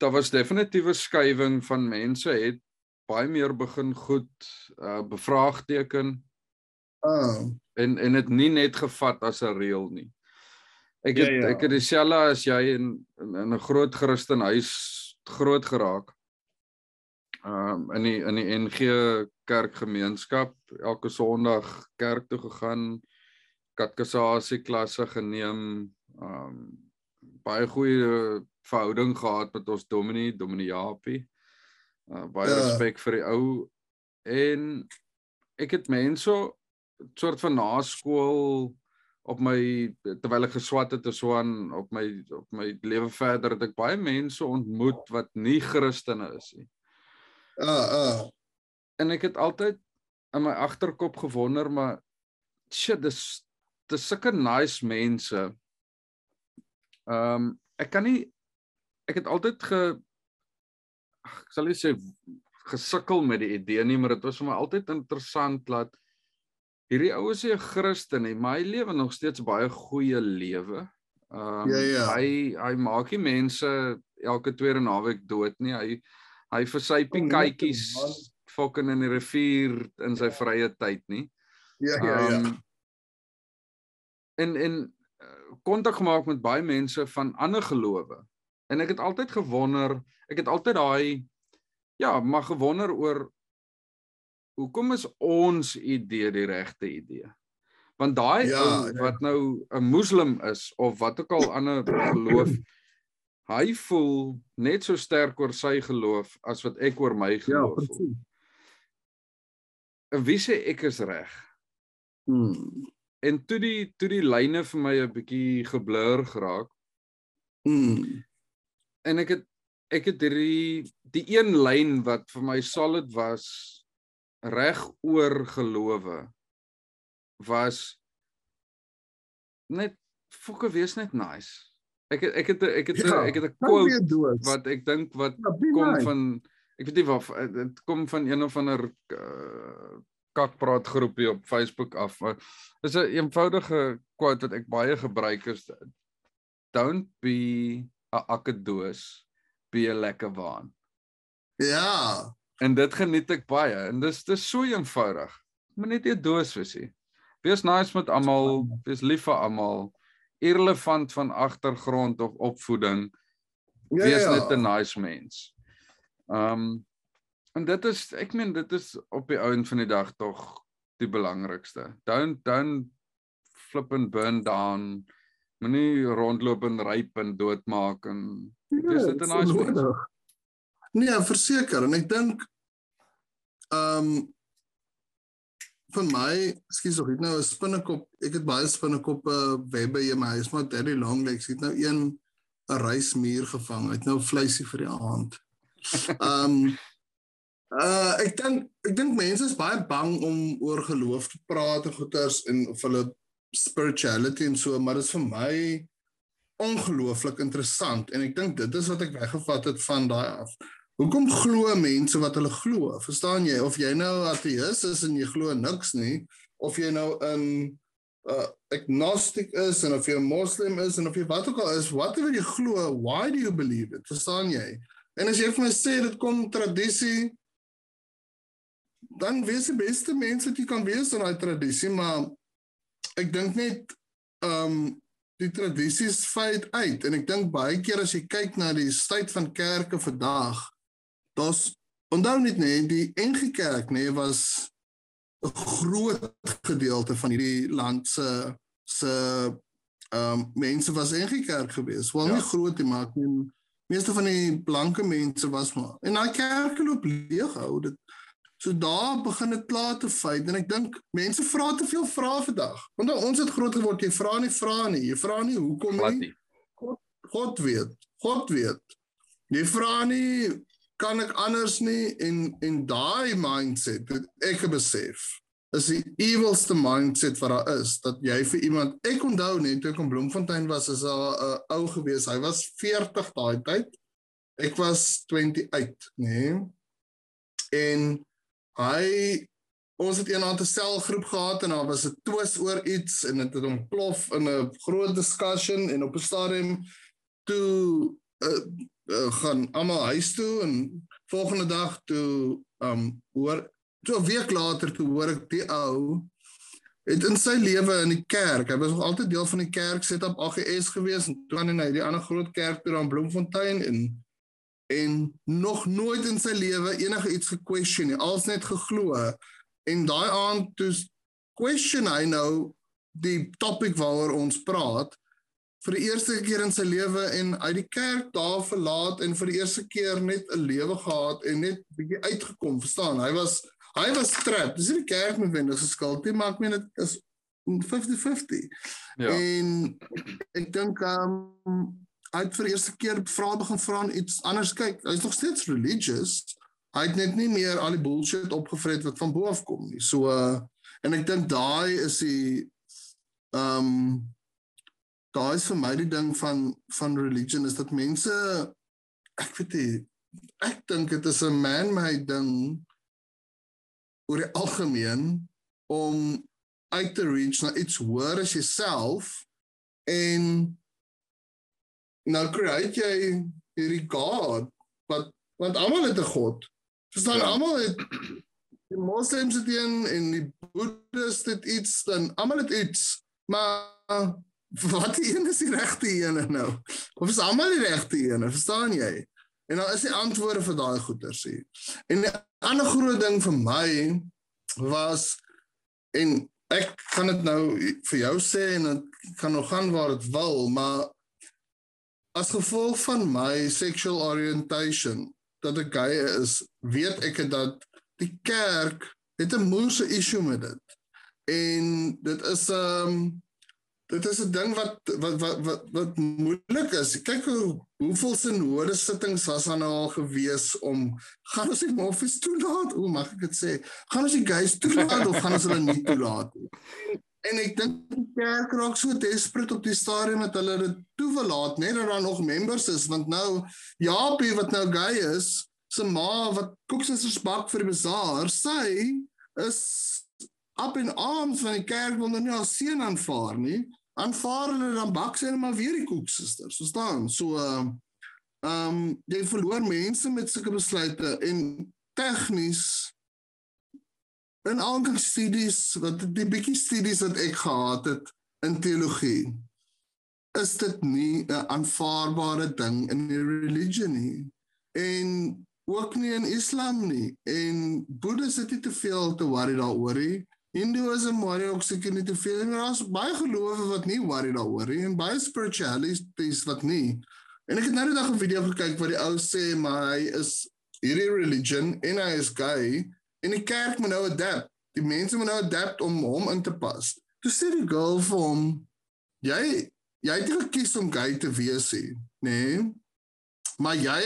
daar was definitiewe skuwing van mense het baie meer begin goed uh, bevraagteken uh, en en dit nie net gevat as 'n reël nie. Ek het ja, ja. ek het dieselfde as jy in in, in 'n groot Christen huis groot geraak. Ehm um, in die in die NG kerkgemeenskap elke Sondag kerk toe gegaan, katekisasie klasse geneem, ehm um, baie goeie verhouding gehad met ons dominee, dominee Japie. Uh, baie ja. respek vir die ou en ek het mense soort van naskool op my terwyl ek geswat het so aan op my op my lewe verder het ek baie mense ontmoet wat nie Christene is nie. Uh uh en ek het altyd in my agterkop gewonder maar shit dis dis sulke nice mense. Ehm um, ek kan nie ek het altyd ge ek sal nie sê gesukkel met die idee nie maar dit was vir my altyd interessant dat hierdie ou is 'n Christen nie, maar hy lewe nog steeds baie goeie lewe. Ehm um, ja, ja. hy hy maak nie mense elke tweede naweek dood nie. Hy hy versyp die kykies fucking in die rivier in sy vrye tyd nie. Ja ja ja. Um, en en eh, kontak gemaak met baie mense van ander gelowe. En ek het altyd gewonder, ek het altyd daai ja, maar gewonder oor hoekom is ons idee die regte idee? Want daai ja, ou ja. wat nou 'n moslim is of wat ook al ander geloof, hy voel net so sterk oor sy geloof as wat ek oor my ja, geloof ja, voel. En wie sê ek is reg? Hmm. En toe die toe die lyne vir my 'n bietjie geblur geraak. Hmm. En ek het ek het hierdie die een lyn wat vir my solid was reg oor gelowe was net fokke wees net nice. Ek ek het ek het ja, ek het 'n quote wat ek dink wat ja, kom nice. van ek weet nie wat dit kom van een of ander uh, kakpraat groepie op Facebook af. Dis 'n eenvoudige quote wat ek baie gebruik is don't be a akkedoos be 'n lekker waan. Ja, En dit geniet ek baie en dis dis so eenvoudig. Moet net 'n doos wees. Wees nice met almal, wees lief vir almal. Irrelevant van agtergrond of opvoeding. Ja, wees ja. net 'n nice mens. Um en dit is ek meen dit is op die ouen van die dag tog die belangrikste. Don't don't flip and burn down. Moenie rondloop en ryp en doodmaak en wees net 'n ja, nice mens. Nee, verseker en ek dink ehm um, vir my, ekskuus, ek het nou 'n spinnekop. Ek het baie spinnekoppe webbe in my huis, maar Daddy Long legs het nou een 'n reismuur gevang. Hy het nou vleisie vir die aand. Ehm um, uh ek dink ek dink mense is baie bang om oor geloof te praat en goeters en of hulle spirituality en so, maar dit is vir my ongelooflik interessant en ek dink dit is wat ek weggevat het van daai af. Hoekom glo mense wat hulle glo? Verstaan jy of jy nou ateïs is en jy glo niks nie of jy nou 'n uh, agnostic is en of jy 'n moslim is en of jy wat ook al is, whatever jy glo, why do you believe it? Verstaan jy? En as jy vir my sê dit kom tradisie dan wees die beste mense wat jy kan wees in daai tradisie, maar ek dink net ehm um, die tradisies fade uit en ek dink baie keer as jy kyk na die tyd van kerke vandag, daar's onthou net nee, die NG Kerk nê nee, was 'n groot gedeelte van hierdie land se se ehm um, mense was NG Kerk gewees. Wel ja. nie groot nie, maar ek meen meeste van die blanke mense was maar en daai kerke loop leeg hou dit So daar begin dit klaar te feit en ek dink mense vra te veel vrae vandag. Want ons het groot geword, jy vra nie vra nie. Jy vra nie hoekom nie. God God weet. God weet. Jy vra nie kan ek anders nie en en daai mindset het ek besef is die evilste mindset wat daar is dat jy vir iemand ek onthou net toe ek in Bloemfontein was is 'n uh, ou gewees hy was 40 daai tyd ek was 28 nê nee? en hy ons het eendag 'n selgroep gehad en daar was 'n twis oor iets en dit het ontplof in 'n groot discussion en op 'n stadium toe uh, uh, gaan almal huis toe en volgende dag toe um hoor so 'n week later toe hoor ek die ou het in sy lewe in die kerk hy was nog altyd deel van die kerk set op AGS gewees en toe aan hy die ander groot kerk toe aan Bloemfontein en en nog nooit in sy lewe enige iets gequestion nie, als net geglo. En daai aand toe question hy nou die topic waaroor ons praat vir die eerste keer in sy lewe en uit die kerk daar verlaat en vir die eerste keer net 'n lewe gehad en net bietjie uitgekom, verstaan? Hy was hy was trap. Dis nie die kerk met wendig geskuld nie, maar ek meen dit is 50-50. Ja. En ek dink um hy het vir die eerste keer vra begin vra en iets anders kyk. Hy's nog steeds religious. Hy het net nie meer al die bullshit opgevret wat van bo af kom nie. So uh en ek dink daai is die ehm um, daai is vir my die ding van van religion is dat mense ek weet nie ek dink dit is 'n man-made ding oor die algemeen om uit te reach na iets hoër as jouself en nou kry jy hierdie God wat want almal het 'n God. Verstaan ja. almal het die moslems het een en die boeddhis het iets dan almal het iets. Maar wat die een is die regte een nou? Of is almal die regte een? Verstaan jy? En dan is die antwoorde vir daai goeie sê. En 'n ander groot ding vir my was en ek kan dit nou vir jou sê en dit kan nog gaan waar dit wil, maar as gevolg van my sexual orientation dat ek gay is, weet ek dat die kerk het 'n moeëse issue met dit. En dit is 'n um, ehm, dit is 'n ding wat wat wat wat, wat moeilik is. Kyk hoe hoeveel sinode sittings was aan al gewees om gaan ons die moffies toelaat? Hoe mag ek dit sê? Gaan ons die gays toelaat of gaan ons hulle nie toelaat nie? En ek dink die kerk raak so desperate op die stadium dat hulle dit toelaat net dat daar nog members is want nou Japie wat nou gay is, se ma wat koeksisters bak vir die bazaar, sy is up in arms van die kerk wil nou nie haar seun aanvaar nie. Aanvaar hulle dan bak sy net maar weer die koeksisters. Verstaan? So ehm um, jy verloor mense met sulke besluite en tegnies in al die studies wat die bietjie studies wat ek gehad het in teologie is dit nie 'n aanvaarbare ding in die religie nie. En ook nie in islam nie. En boeddhis het nie te veel te worry daaroor nie. Hinduism worry ook seker nie te veel en daar's baie gelowe wat nie worry daaroor nie en baie spiritualities wat nie. En ek het nou net 'n video gekyk waar die ou sê maar hy is hierdie religion en hy is gay En die kerk moet nou adapt. Die mense moet nou adapt om hom in te pas. Toe sê die girl vir hom, jy jy het gekies om gay te wees, nê? Nee? Maar jy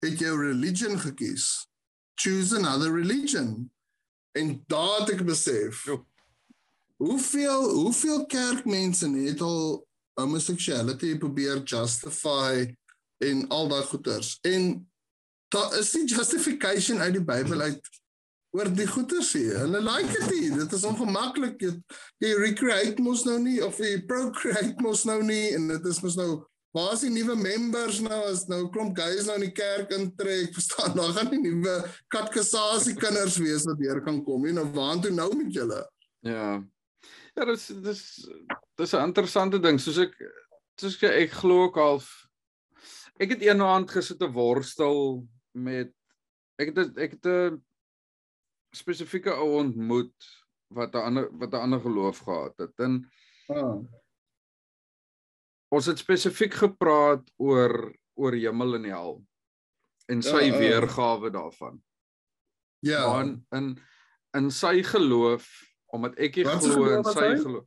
het jou religion gekies. Choose another religion. En daad ek besef. Jo. Hoeveel hoeveel kerkmense het al homoseksualiteit probeer justify en al daai goeters. En daar is nie justification uit die Bybel uit oor die goeters nie. Hulle like dit nie. Dit is ongemaklik. Jy, recreate mos nou nie of jy procreate mos nou nie en dit is mos nou Waar is die nuwe members nou as nou klomp guys nou in die kerk intrek? Verstaan, daar gaan nie nuwe katkasasie kinders wees wat weer kan kom nie. Nou waar toe nou met julle? Ja. Ja, dis dis dis 'n interessante ding. Soos ek soos ek, ek glo ook al ek het een aand gesit te worstel met ek het ek het 'n spesifieke ou ontmoet wat 'n ander wat 'n ander geloof gehad het. En ah ons het spesifiek gepraat oor oor hemel en hel en sy ja, uh, weergawe daarvan. Ja. Want in in sy geloof omdat ek hier glo in sy geloof.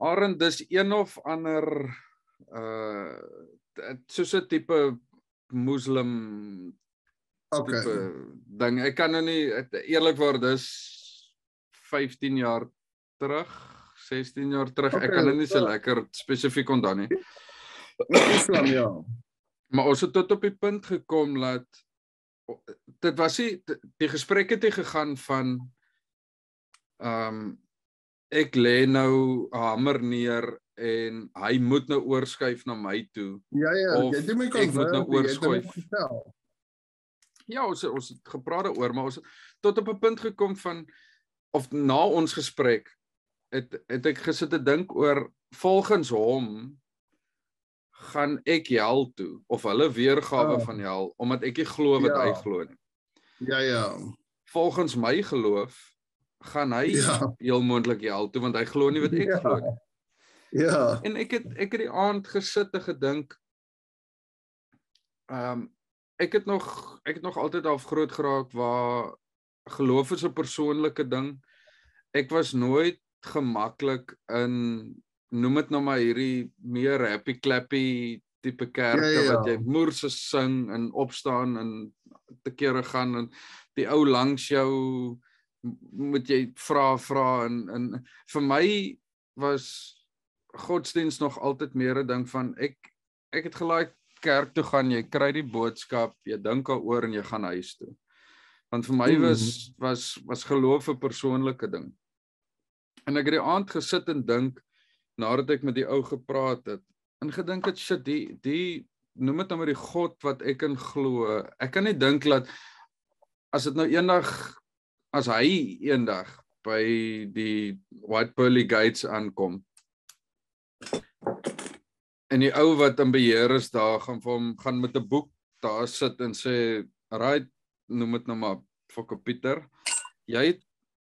Arend dis een of ander uh soos 'n tipe moslim okay. ding. Ek kan nou nie eerlikwaar dis 15 jaar terug 16 jaar terug. Okay, ek kan dit nie so lekker spesifiek onthou nie. Islam ja. Maar ons het tot op die punt gekom dat dit was nie die gesprek het gegaan van ehm um, ek lê nou hamer neer en hy moet nou oorskuif na my toe. Ja ja, jy het my kon ek moet nou oorskuif. Ja, ons ons het gepraat daaroor, maar ons het tot op 'n punt gekom van of na ons gesprek het het ek gesit te dink oor volgens hom gaan ek hel toe of hulle weergawe ja. van hel omdat ek nie glo wat ja. hy glo nie. Ja ja. Volgens my geloof gaan hy ja. heel moontlik hel toe want hy glo nie wat ek ja. glo nie. Ja. En ek het ek het die aand gesit en gedink ehm um, ek het nog ek het nog altyd al groot geraak waar geloof is 'n persoonlike ding. Ek was nooit gemaklik in noem dit nou maar hierdie meer happy clappy tipe kerke ja, ja, ja. wat jy moerse sing en opstaan en te kere gaan en die ou langs jou moet jy vra vra en en vir my was godsdiens nog altyd meer 'n ding van ek ek het gelaai kerk toe gaan jy kry die boodskap jy dink daaroor en jy gaan huis toe want vir my was mm. was was geloof 'n persoonlike ding En ek het die aand gesit en dink nadat ek met die ou gepraat het en gedink het shit die die noem dit nou maar die God wat ek in glo. Ek kan nie dink dat as dit nou eendag as hy eendag by die White Pearly Gates aankom en die ou wat in beheer is daar gaan vir hom gaan met 'n boek daar sit en sê right noem dit nou maar vir Pieter jy het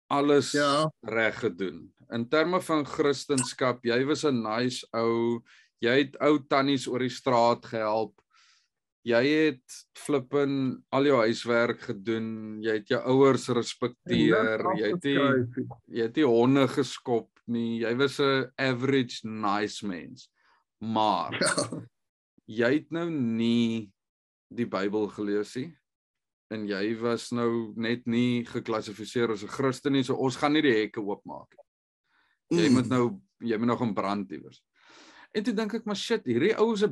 alles ja. reg gedoen. In terme van kristendom, jy was 'n nice ou. Jy het ou tannies oor die straat gehelp. Jy het flippin al jou huiswerk gedoen. Jy het jou ouers respekteer. Jy het die, jy het die honde geskop nie. Jy was 'n average nice mens. Maar ja. jy het nou nie die Bybel gelees nie en jy was nou net nie geklassifiseer as 'n Christen nie, so ons gaan nie die hekke oopmaak nie. Jy mm. moet nou jy moet nog in brand iewers. En toe dink ek maar shit, hierdie ou is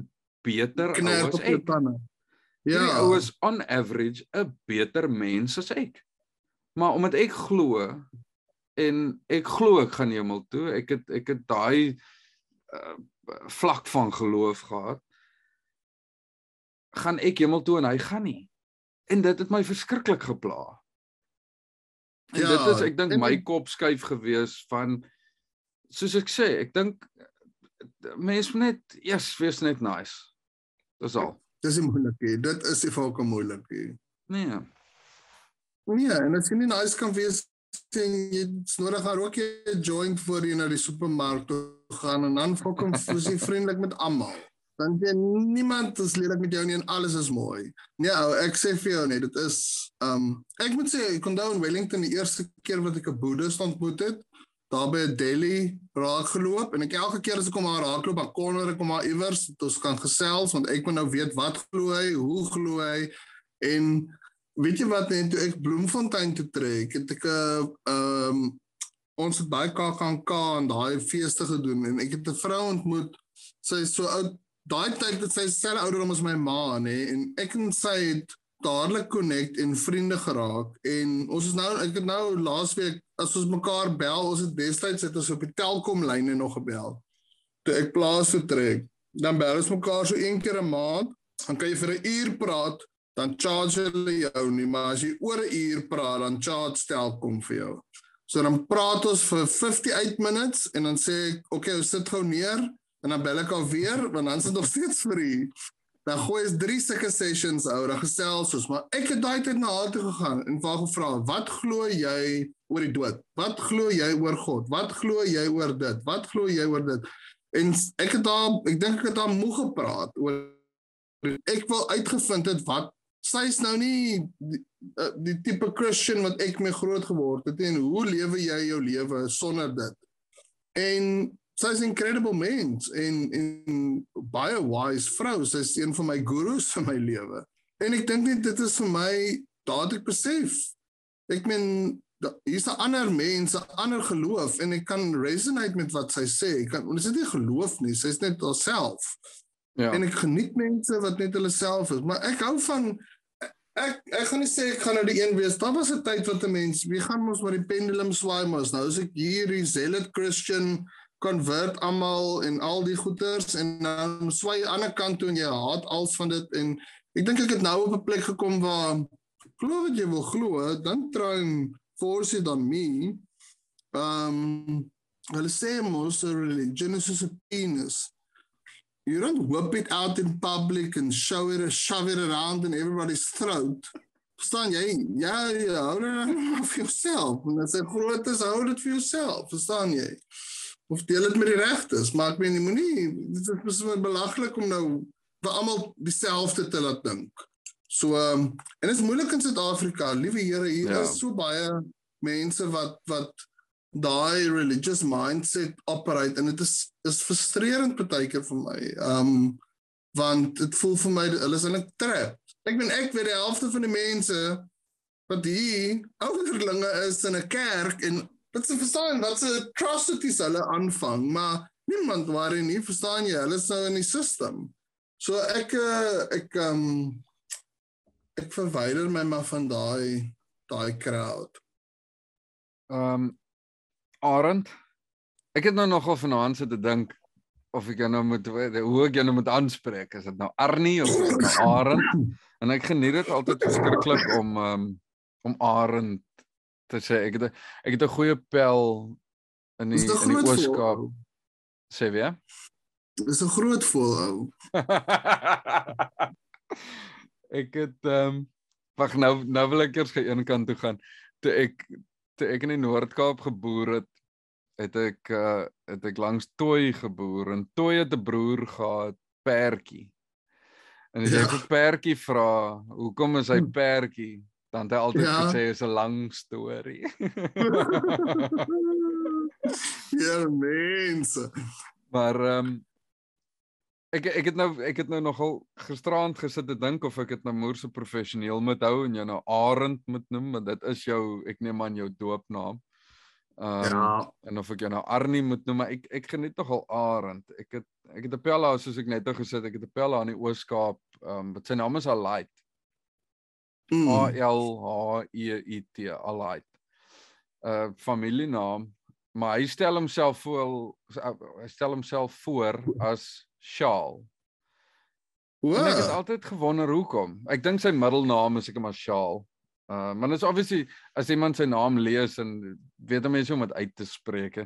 beter ou as ek. Ja, hierdie ou is on average 'n beter mens as ek. Maar omdat ek glo en ek glo ek gaan hemel toe, ek het ek het daai uh, vlak van geloof gehad gaan ek hemel toe en hy gaan nie en dit het my verskriklik gepla. En ja, dit is ek dink my kop skuif gewees van soos ek sê, ek dink mense net eers wees net nice. Dis al. Dis moeilik. Dit is die volke moeilik. Nee. Nee, en as jy nie nice kan wees jy nodig daar ook 'n joint vir na die supermark toe gaan en dan fokom soos jy vriendelik met almal dan jy niemand is lelik met jou nie en alles is mooi. Nee, ou, ek sê vir jou net, dit is um ek moet sê ek kon daar in Wellington die eerste keer wat ek 'n boeddhist ontmoet het, daar by Delhi raak geloop en ek elke keer as ek kom daar raak loop, dan kon ek kom maar iewers ons kan gesels want ek moet nou weet wat glo hy, hoe glo hy en weet jy wat net toe ek Bloemfontein toe trek, het ek 'n um ons het baie KAKNK en daai feeste gedoen en ek het 'n vrou ontmoet. Sy is so oud. Daai tyd het sy selfe ouderdom as my ma, nê, en ek en sy het dadelik connect en vriende geraak en ons is nou ek het nou laasweek as ons mekaar bel, ons het destyds het ons op die Telkom lyne nog gebel. Toe ek plaas toe trek, dan bel ons mekaar so een keer 'n maand, dan kan jy vir 'n uur praat dan charge hulle jou nie, maar as jy oor 'n uur praat, dan charge Telkom vir jou. So dan praat ons vir 58 minutes en dan sê ek, "Oké, okay, ons sit gou neer." En dan bel ek al weer, want dan is dit nog steeds free. Dan gooi ons drie sulke sessions ou, dan gesels ons, maar ek het daai tyd na haar toe gegaan en vir haar gevra, "Wat glo jy oor die dood? Wat glo jy oor God? Wat glo jy oor dit? Wat glo jy oor dit?" En ek het daar, ek dink ek het daar moeg gepraat oor ek wil uitgevind het wat sy's nou nie die, uh, die tipe Christian wat ek mee groot geword het en hoe lewe jy jou lewe sonder dit? En sy's 'n incredible mens en en baie wise vrou. Sy's een van my gurus in my lewe. En ek dink net dit is vir my dadelik besef. Ek meen hier's 'n ander mens, 'n ander geloof en ek kan resonate met wat sy sê. Ek kan ons is nie geloof nie, sy's net haarself. Ja. En ek geniet mense wat net hulle self is, maar ek hou van ek ek gaan nie sê ek gaan nou die een wees. Daar was 'n tyd wat 'n mens, wie gaan mos maar die pendulum swaai mos. Nou is ek hier die zealot Christian convert almal en al die goeters en dan swaai aan die ander kant toe en jy haat als van dit en ek dink ek het nou op 'n plek gekom waar glo wat jy wil glo, dan try en force it on me. Um hulle sê mos religion is a penis you don't whip it out in public and show it shove it around in everybody's throat. Verstaan jy? Ja, ja, hou dit vir jouself. En as jy groot is, hou dit vir jouself. Verstaan jy? Of deel dit met die regtes, maar ek meen jy moenie dit is so belaglik om nou vir almal dieselfde te laat dink. So um, en dit is moeilik in Suid-Afrika. Liewe Here, hier ja. is so baie mense wat wat daai religious mindset operate en dit is is frustrerend baie keer vir my. Um want dit voel vir my hulle is in 'n trap. Ek bedoel ek weet die helfte van die mense wat hier ouderlinge is in 'n kerk en dit se verstaan wat se atrocities hulle aanvang, maar niemand worry nie, verstaan jy? Hulle is nou in die system. So ek uh, ek um ek verwyder my maar van daai daai crowd. Um Arend. Ek het nou nogal vanaand sit te dink of ek jou nou moet hoe ek jou nou moet aanspreek. Is dit nou Arnie of is dit nou Arend? En ek geniet dit altyd verskriklik om um, om Arend te sê. Ek het ek het 'n goeie pel in die in die Ooskaap. Sê weer. Dis 'n groot vol ou. ek het ehm um, wag nou nou wil ek eers gaan een kant toe gaan. Toe ek toe ek in die Noord-Kaap geboer het, het ek uh het ek langs Tooi geboer en Tooi het 'n broer gehad, Pertjie. En as jy ja. vir Pertjie vra, hoekom is hy hm. Pertjie? Dan het hy altyd ja. gesê is 'n lang storie. ja, mense. Maar ehm um, ek ek het nou ek het nou nogal gisterand gesit te dink of ek dit nou moer so professioneel moet hou en jou nou Arend moet noem want dit is jou ek neem aan jou doopnaam. Ehm um, ja. en of ek jou nou Arnie moet noem maar ek ek geniet nogal Arend. Ek het ek het 'n Pella soos ek net nou gesit ek het 'n Pella in die Ooskaap ehm um, wat sy naam is Alight. Mm. A L H E I T Alight. Uh familienaam maar hy stel homself voor hy stel homself voor as Shaal. Wow. Ek het altyd gewonder hoekom. Ek dink sy middelnaam is seker maar Shaal. Uh maar dit is obviously as iemand sy naam lees en weet hom mense om dit uit te spreek.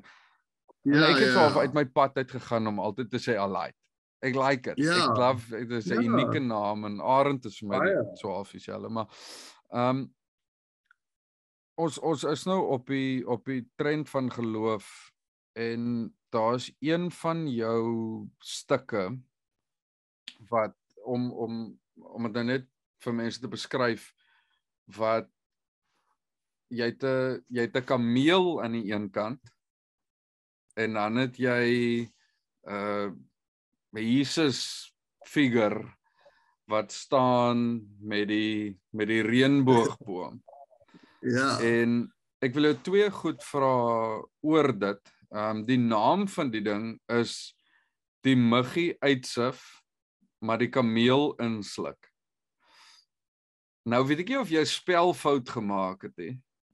Ja, ek het ja. so uit my pad uit gegaan om altyd te sê Alight. Ek like it. Ja. Ek love dit is 'n ja. unieke naam en Arend is vir my ah, ja. so offisieel, maar um ons ons is nou op die op die trend van geloof en daar's een van jou stukke wat om om om dit nou net vir mense te beskryf wat jy het 'n jy het 'n kameel aan die een kant en dan het jy uh Jesus figuur wat staan met die met die reënboogboom. Ja. En ek wil jou twee goed vra oor dit. Ehm um, die naam van die ding is die muggie uitsif, maar die kameel insluk. Nou weet ek nie of jy spelfout gemaak het nie,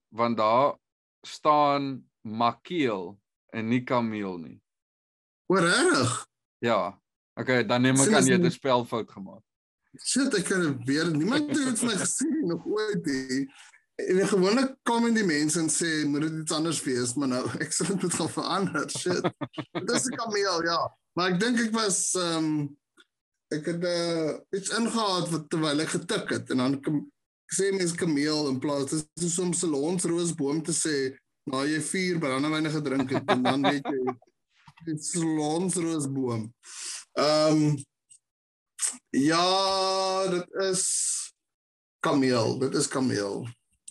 want daar staan makeel en nie kameel nie. Oor reg? Ja. Okay, dan neem ek aan jy het 'n spelfout gemaak. Shit, ek kan weer niemand het dit vir my gesê nie, nog ooit nie. En gewoonlik kom in die mense en sê moet dit iets anders wees, maar nou ek sê dit moet gaan verander. Shit. Dit is 'n kameel, ja. Maar ek dink ek was ehm um, ek het uh, iets ingehaat wat terwyl ek getik het en dan kam, sê mens kameel in plaas dis is soms 'n salonsroosboom te sê na jy vier brandewyne gedrink het en dan weet jy dit is 'n salonsroosboom. Ehm um, Ja, dit is kameel, dit is kameel.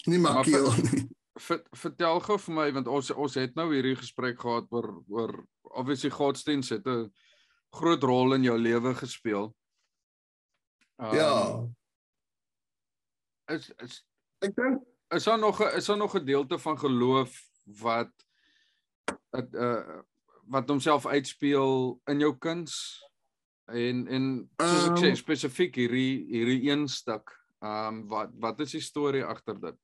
Nie makeel nie. Ver, vertel gou vir my want ons ons het nou hierdie gesprek gehad oor oor obviously godsdienst het 'n groot rol in jou lewe gespeel. Um, Ja, Is is ek dink is daar nog is daar nog 'n gedeelte van geloof wat het uh wat homself uitspeel in jou kuns en en soos ek sê Ehm. spesifiek hierdie hierdie een stuk um wat wat is die storie agter dit?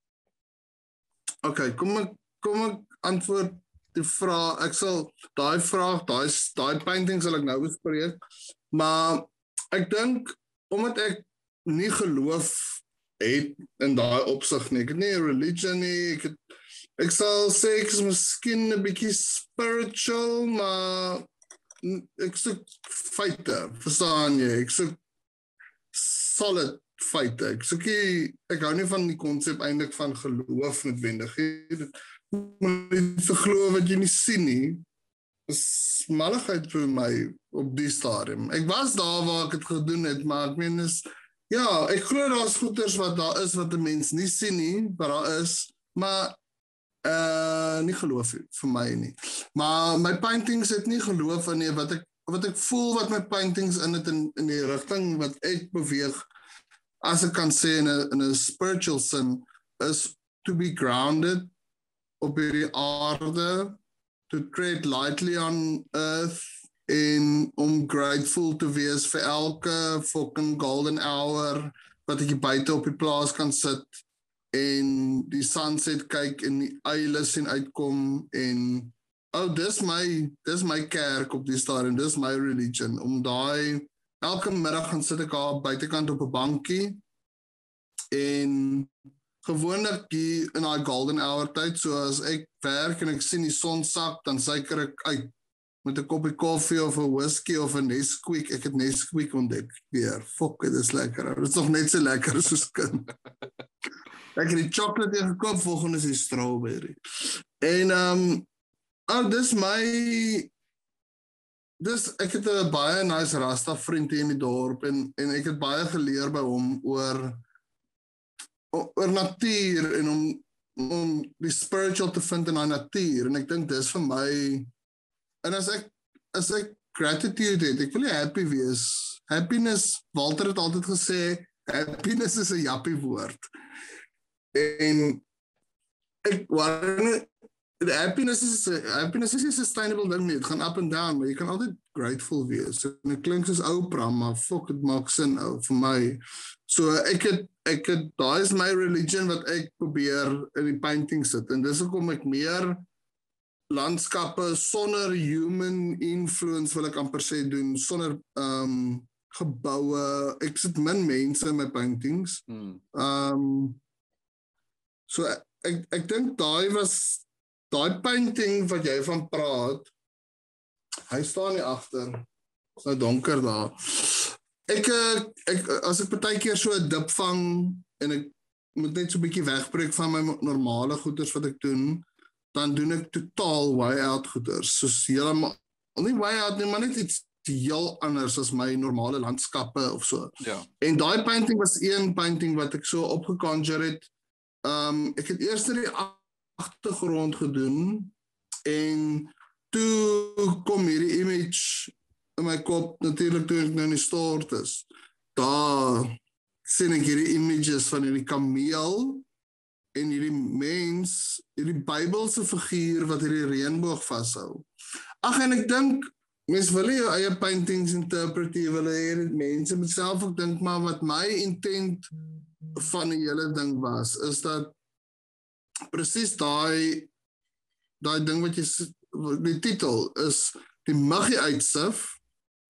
Okay, kom ek kom ek antwoord die vraag. Ek sal daai vraag, daai daai painting sal ek nou bespreek. Maar ek dink omdat ek nie geloof het in daai opsig nie. Ek het nie religion nie. Ek het ek sal sê ek is miskien 'n bietjie spiritual, maar ek soek feite, verstaan jy? Ek soek solid feite. Ek soek nie ek hou nie van die konsep eintlik van geloof noodwendig nie. Dit moet nie te glo wat jy nie sien nie. Dis malligheid vir my op die stadium. Ek was daar waar ek dit gedoen het, maar ek meen is ja, ek glo daar's goeters wat daar is wat 'n mens nie sien nie, maar daar is, maar uh nie geloof vir my nie. Maar my paintings het nie geloof in nie wat ek wat ek voel wat my paintings in het in in die rigting wat ek beweeg as ek kan sê in 'n in 'n spiritual sin is to be grounded op hierdie aarde to tread lightly on earth en om grateful te wees vir elke fucking golden hour wat ek buite op die plaas kan sit en die sunset kyk en die eile sien uitkom en oh dis my dis my kerk op die stadium dis my religion om daai elke middag gaan sit ek daar buitekant op 'n bankie en gewoonlik hier in daai golden hour tyd so as ek werk en ek sien die son sak dan suiker ek uit met 'n koppie koffie of 'n whisky of 'n Nesquik. Ek het Nesquik ontdek weer. Fok dit is lekker. Dit is nog net so lekker soos kind ek het die chocolate hier gekoop volgende is die strawberry. En ehm um, oh dis my dis ek het 'n baie nice rasta vriend hier in die dorp en en ek het baie geleer by hom oor oor natuur en om om die spiritual te vind in daai natuur en ek dink dis vir my en as ek as ek gratitude het, ek wil happy wees. Happiness, Walter het altyd gesê, happiness is 'n jappie woord. En ek wou the happiness is happiness is 'n sustainable ding nie. Dit gaan up and down, maar jy kan altyd grateful wees. So dit klink soos Oprah, maar fok dit maak sin ou vir my. So ek het ek het daai is my religion wat ek probeer in die painting sit en dis hoekom ek meer landskappe sonder human influence wil ek amper sê doen sonder ehm um, geboue ek sit min mense in my paintings Hmm. Ehm um, so ek ek, ek dink daai was daai painting wat jy van praat. Hy staan hier agter. Is nou donker daar. Ek eh, ek as ek baie keer so 'n dip vang en ek moet net so 'n bietjie wegbreek van my normale goeders wat ek doen, dan doen ek totaal way out goeders. Soos heeltemal nie way out nie, maar net iets heel anders as my normale landskappe of so. Ja. En daai painting was een painting wat ek so opgeconjure het. Um ek het eers die agtergrond gedoen en toe kom hierdie image in my kop natuurlik toe ek nou in die stort is. Daar sien ek hierdie images van hierdie kameel en hierdie mens, hierdie Bybelse figuur wat hierdie reënboog vashou. Ag en ek dink mens wil nie jou eie paintings interpret jy wil hê dit mense moet self ook dink maar wat my intent van die hele ding was is dat presies daai daai ding wat jy die titel is die maggie uitsif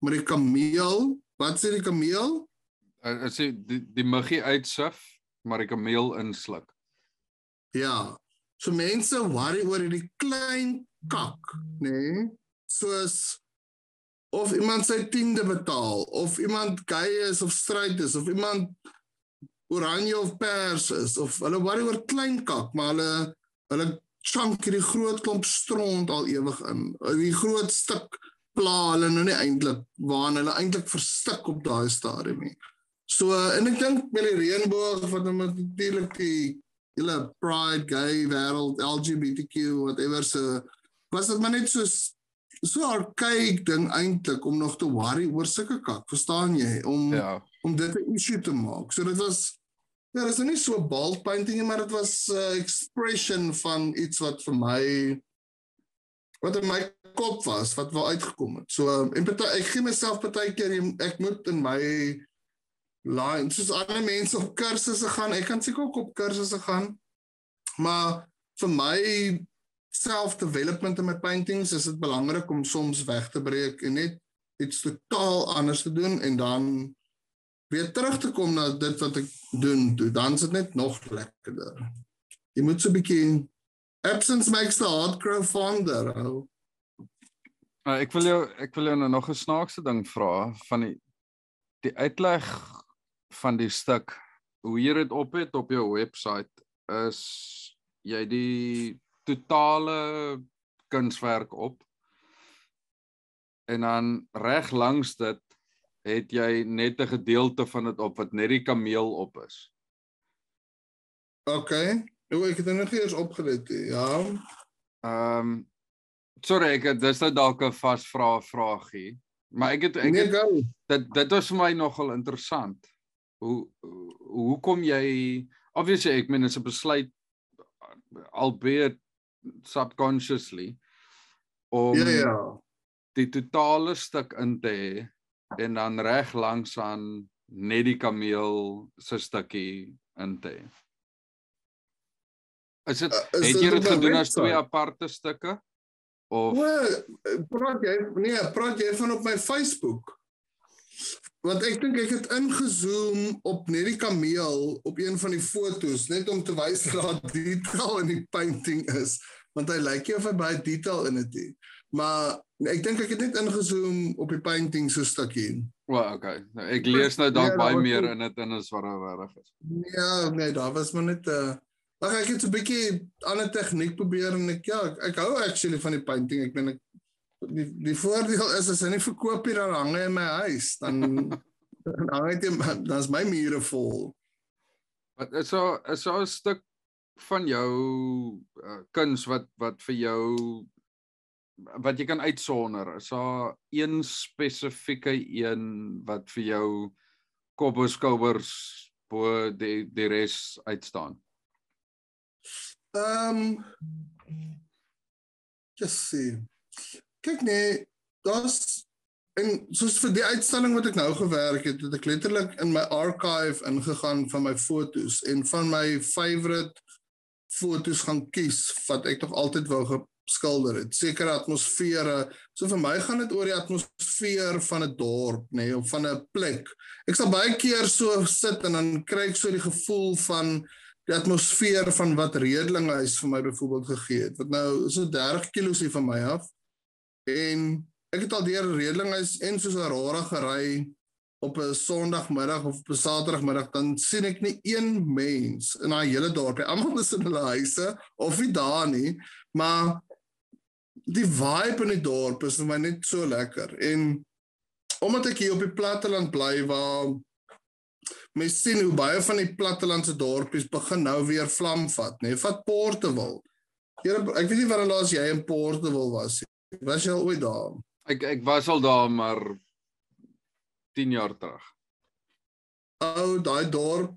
maar die kameel. Wat sê die kameel? Uh, sê die die muggie uitsif maar die kameel insluk. Ja. So mense worry oor hierdie klein kak nê? Nee? soos of iemand sy tiende betaal of iemand gay is of stryd is of iemand oranje of pers is of hulle worry oor klein kak maar hulle hulle chunk hierdie groot klomp stront al ewig in. Die groot stuk pla hulle nou nie eintlik waarna hulle eintlik verstik op daai stadium nie. So en ek dink met die reënboog wat nou natuurlik die hele pride gay wêreld LGBTQ whatever so was dit maar net so so archaic ding eintlik om nog te worry oor sulke kak, verstaan jy? Om ja. om dit 'n issue te maak. So dit was ja, dit is nie so bald painting nie, maar dit was 'n uh, expression van iets wat vir my wat in my kop was, wat wou uitgekom het. So um, en party, ek gee myself baie keer ek moet in my line soos ander mense op kursusse gaan. Ek kan seker ook op kursusse gaan. Maar vir my self-development in my paintings is dit belangrik om soms weg te breek en net iets totaal anders te doen en dan weer terug te kom na dit wat ek doen. Toe dan is dit net nog lekkerder. Jy moet so 'n bietjie absence makes the heart grow fonder. Oh. Uh, ek wil jou ek wil jou nou nog 'n snaakse ding vra van die die uitleg van die stuk hoe jy dit op het op jou webwerf is jy die totale kunswerk op. En dan reg langs dit het jy net 'n gedeelte van dit op wat net die kameel op is. OK. Nou ek het dit nog eers opgelet. Ja. Ehm um, sorry ek dis nou dalk 'n vasvra vraagie. Maar ek het ek nee, het, dit dit was vir my nogal interessant. Hoe hoe kom jy obviously ek meen is 'n besluit albeet subconsciously om ja ja die totale stuk in te hê en dan reg langs aan net die kameel se stukkie in te hê. Is dit uh, het jy dit gedoen as twee aparte stukke? Of well, praat jy nee, praat jy van op my Facebook? Want ek dink ek het ingezoom op net die kameel op een van die fotos net om te wys dat detail in die painting is, want hy lyk nie of hy baie detail in dit het. Maar ek dink ek het net ingezoom op die painting so stukkie. O, well, okay. Nou, ek lees nou dalk ja, baie meer in dit en is wat reg is. Ja, nee, daar was maar net 'n uh, Ag ek het 'n bietjie ander tegniek probeer en ek ja, ek, ek hou actually van die painting. Ek bedoel ek die die voordeel is as hy nie verkoop hier dan hang hy in my huis dan dan hang hy dan is my mure vol. Wat is so is so 'n stuk van jou uh, kuns wat wat vir jou wat jy kan uitsonder. Is daar een spesifieke een wat vir jou kopboskouers bo die die res uitstaan? Ehm um, just see kyk nee, daar's en soos vir die uitstalling wat ek nou gewerk het, het ek letterlik in my archive ingegaan van my fotos en van my favorite fotos gaan kies wat ek tog altyd wou geskilder het. Sekere atmosfere. So vir my gaan dit oor die atmosfeer van 'n dorp, nê, nee, of van 'n plek. Ek sal baie keer so sit en dan kry ek so die gevoel van die atmosfeer van wat Redelinghuis vir my byvoorbeeld gegee het. Wat nou so 30 km hier van my af En ek het al deur redelings en soos rare gery op 'n Sondagmiddag of op 'n Saterdagmiddag dan sien ek nie een mens in daai hele dorp nie. Almal is in hulle huise of nie daar nie, maar die vibe in die dorp is vir my net so lekker. En omdat ek hier op die platteland bly waar mens sien hoe baie van die plattelandse dorpies begin nou weer vlam vat, nê? Vat Portewil. Here, ek weet nie waar laas jy in Portewil was nie. Was jy al ooit daar? Ek ek was al daar maar 10 jaar terug. Ou, daai dorp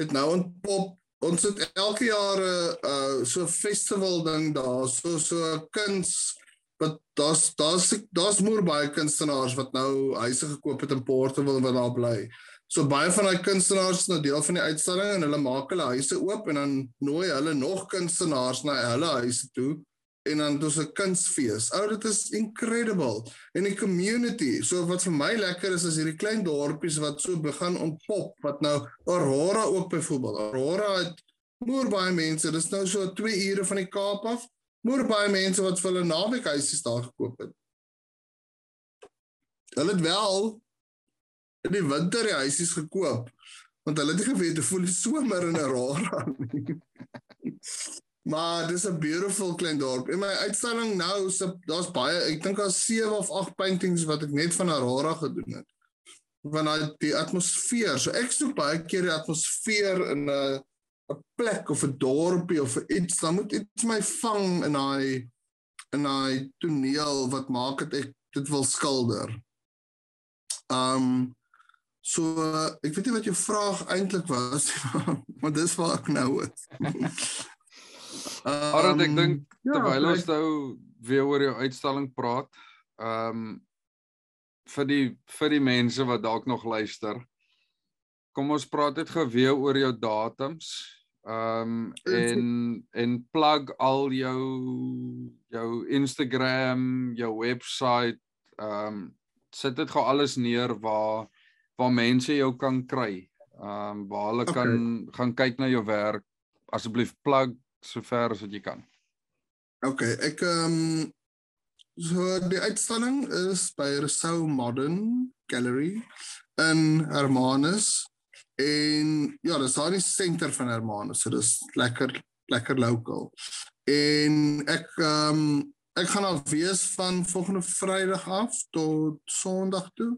het nou ontpop ons het elke jaar 'n uh, so festival ding daar, so so kuns wat daar's daar's daar's moer baie kunstenaars wat nou huise gekoop het in Portugal wat daar bly. So baie van daai kunstenaars is nou deel van die uitstalling en hulle maak hulle huise oop en dan nooi hulle nog kunstenaars na hulle huise toe en dan doen ze 'n kunsfees. Ou dit is incredible. En die community, so wat vir my lekker is is hierdie klein dorpies wat so begin ontpop wat nou Aurora ook byvoorbeeld. Aurora het moer baie mense. Dis nou so 2 ure van die Kaap af. Moer baie mense wat vir hulle naweekhuisies daar gekoop het. Hulle het wel in die winter die huisies gekoop want hulle het geweet hoe voel die somer in Aurora nie. Maar dis 'n beautiful klein dorp. In my uitstalling nou, daar's baie, ek dink daar's 7 of 8 paintings wat ek net van Aurora gedoen het. Van daai die atmosfeer. So ek soek baie keer die atmosfeer in 'n 'n plek of 'n dorpie of iets. Dan moet iets my vang in daai in daai toneel wat maak dit ek dit wil skilder. Um so ek weet nie wat jou vraag eintlik was, maar dis waar ek nou is. Um, Arend ek dink ja, terwyl ons nou weer oor jou uitstalling praat, ehm um, vir die vir die mense wat dalk nog luister. Kom ons praat net gou weer oor jou datums. Ehm um, en en plug al jou jou Instagram, jou webwerf, ehm um, sit dit gou alles neer waar waar mense jou kan kry. Ehm um, waar hulle okay. kan gaan kyk na jou werk. Asseblief plug sover as wat jy kan. OK, ek ehm um, so die uitstalling is by Rousseau Modern Gallery in Hermanus en ja, dis daar in die senter van Hermanus. So dis lekker lekker local. En ek ehm um, ek gaan al wees van volgende Vrydag af tot Sondag toe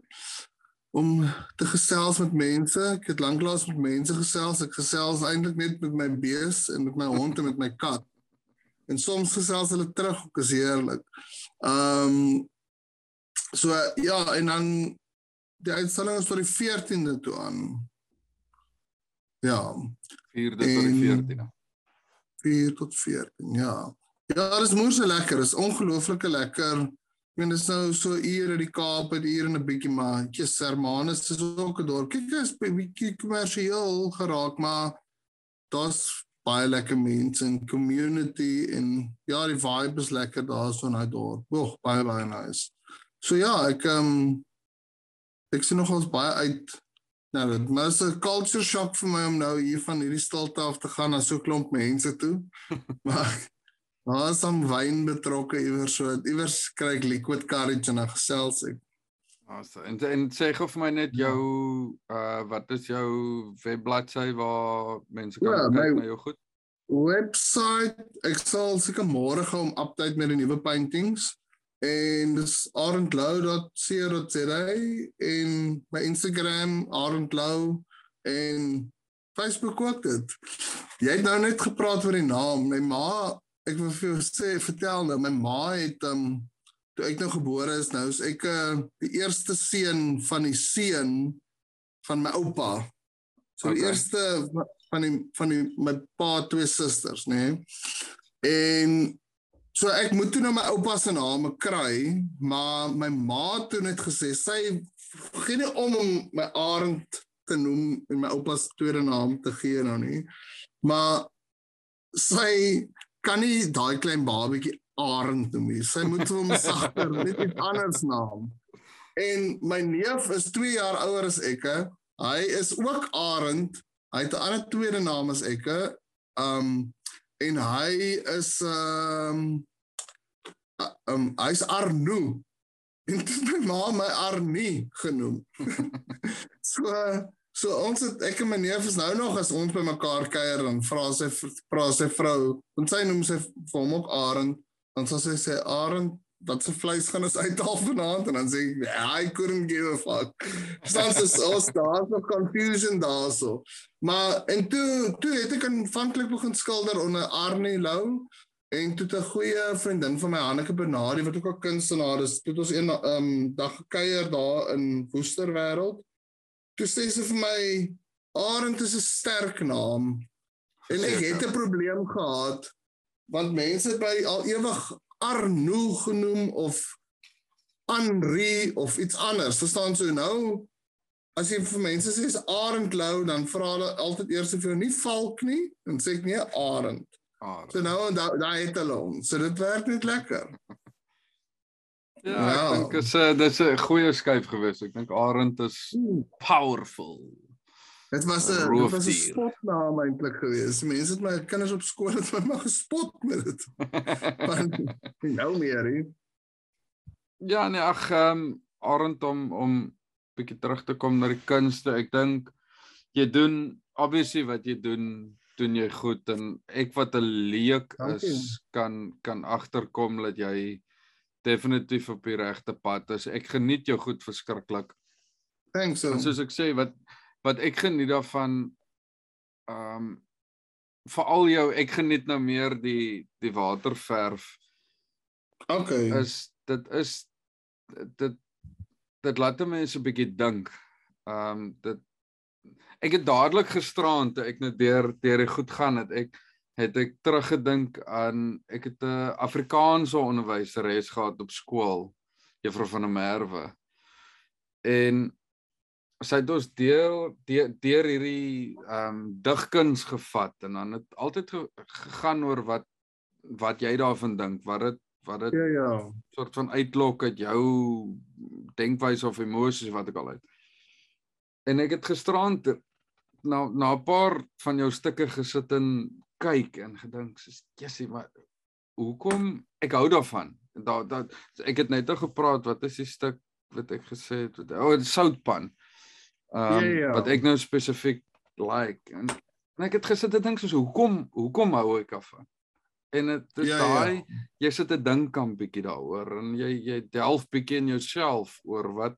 om te gesels met mense. Ek het lanklaas met mense gesels. Ek gesels eintlik net met my bees en met my hond en met my kat. En soms gesels hulle terug, ook is heerlik. Ehm um, so ja, en dan die uitstalling is tot die 14de toe aan. Ja. 4de tot die 14de. 4 tot 14, ja. Ja, dit is moeë lekker. Dit is ongelooflike lekker. Ek meen dis nou so ure in die Kaap, dit ure en 'n bietjie maar Jesus Hermanus is ook 'n dorp. Kyk, is 'n bietjie kommersieel geraak, maar daar's baie lekker mense en community en ja, die vibe is lekker daar so in daai dorp. Oeg, baie baie nice. So ja, ek ehm um, ek sien nogals baie uit nou dit is 'n culture shock vir my om nou hier van hierdie stilte af te gaan na so 'n klomp mense toe. maar Daar is hom wyn betrokke iewers so iewers kry ek liquid courage en dan gesels ek. Awesome. En en sê gou vir my net jou uh wat is jou webbladsy waar mense kan ja, kyk na jou goed? Website ek sal seker môre gaan om update met die nuwe paintings en dis arendlou.co.za en my Instagram arendlou en Facebook ook dit. Jy het nou net gepraat oor die naam. My ma ek wil vir jou sê vertel nou my ma het um toe ek nou gebore is nou is ek uh, die eerste seun van die seun van my oupa. So okay. die eerste van die van die my pa twee susters, nê. Nee? En so ek moet toe nou my oupa se naam kry, maar my ma toe net gesê sy gee nie om om my Arend te noem en my oupa se tweede naam te gee nou nie. Maar sy kan nie daai klein babatjie Arend noem nie. Sy moet hom sagter net 'n ander naam. En my neef is 2 jaar ouer as ek. Hy is ook Arend. Hy het 'n ander tweede naam as ek. Um en hy is um um hy's Arno. En my ma my Arnie genoem. so So ons het ek en my neef is nou nog as ons by mekaar kuier dan vra sy vra sy vrou, want sy noem sy vir hom ook Arend, dan sê sy sê Arend, wat se vleis gaan ons uithaal vanaand en dan sê ek I couldn't give a fuck. Soms is ons daar so confusion daarso. Maar en toe toe het ek aanvanklik begin skilder onder Arnie Lou en toe 'n goeie vriendin van my Hanneke Benadi wat ook 'n kunstenaar is, het ons een um, dag gekuier daar in Woesterwêreld Toe sê sy vir my Arend is 'n sterk naam. En ek het 'n probleem gehad want mense het my al ewig Arno genoem of Henri of iets anders. Verstaan so nou as jy vir mense sê is Arendlou dan vra hulle altyd eers vir jou nie valk nie en sê ek nee Arend. Ah, So nou en daai daai het hulle hom. So dit werk net lekker. Ja, ja. ek dink is 'n dis 'n goeie skuif gewees. Ek dink Arend is powerful. Dit was 'n dit was 'n spotnaam eintlik geweest. Mense het my kinders op skool het my maar gespot met dit. Maar nou meer hè. Ja, nee, ag ehm um, Arend om om bietjie terug te kom na die kunste. Ek dink jy doen obviously wat jy doen, doen jy goed en ek wat 'n leek is kan kan agterkom dat jy definitief op die regte pad is. Ek geniet jou goed verskriklik. Thanks. So. En soos ek sê wat wat ek geniet daarvan ehm um, veral jou ek geniet nou meer die die waterverf Okay. is dit is dit dit laat mense 'n bietjie dink. Ehm um, dit ek het dadelik gisteraand toe ek net deur deur die goed gaan het ek het ek teruggedink aan ek het 'n Afrikaanse onderwyseres gehad op skool, Juffrou van der Merwe. En sy het ons deur deur, deur hierdie ehm um, digkuns gevat en dan het altyd ge, gegaan oor wat wat jy daarvan dink, wat dit wat dit Ja ja. soort van uitlok uit jou denkwyse of emosies wat ek al uit. En ek het gisterand na na 'n paar van jou stukke gesit en kyk en gedink, soos Jessie, maar hoekom ek hou daarvan. Daar da, ek het net nou gepraat wat is die stuk wat ek gesê het wat oh, soutpan. Ehm um, Ja, ja. wat ek nou spesifiek like en, en ek het gesit en dink soos hoekom hoekom hou ek daarvan? En dit is Ja, ja. daai jy sit 'n dink kan bietjie daaroor en jy jy delf bietjie in jouself oor wat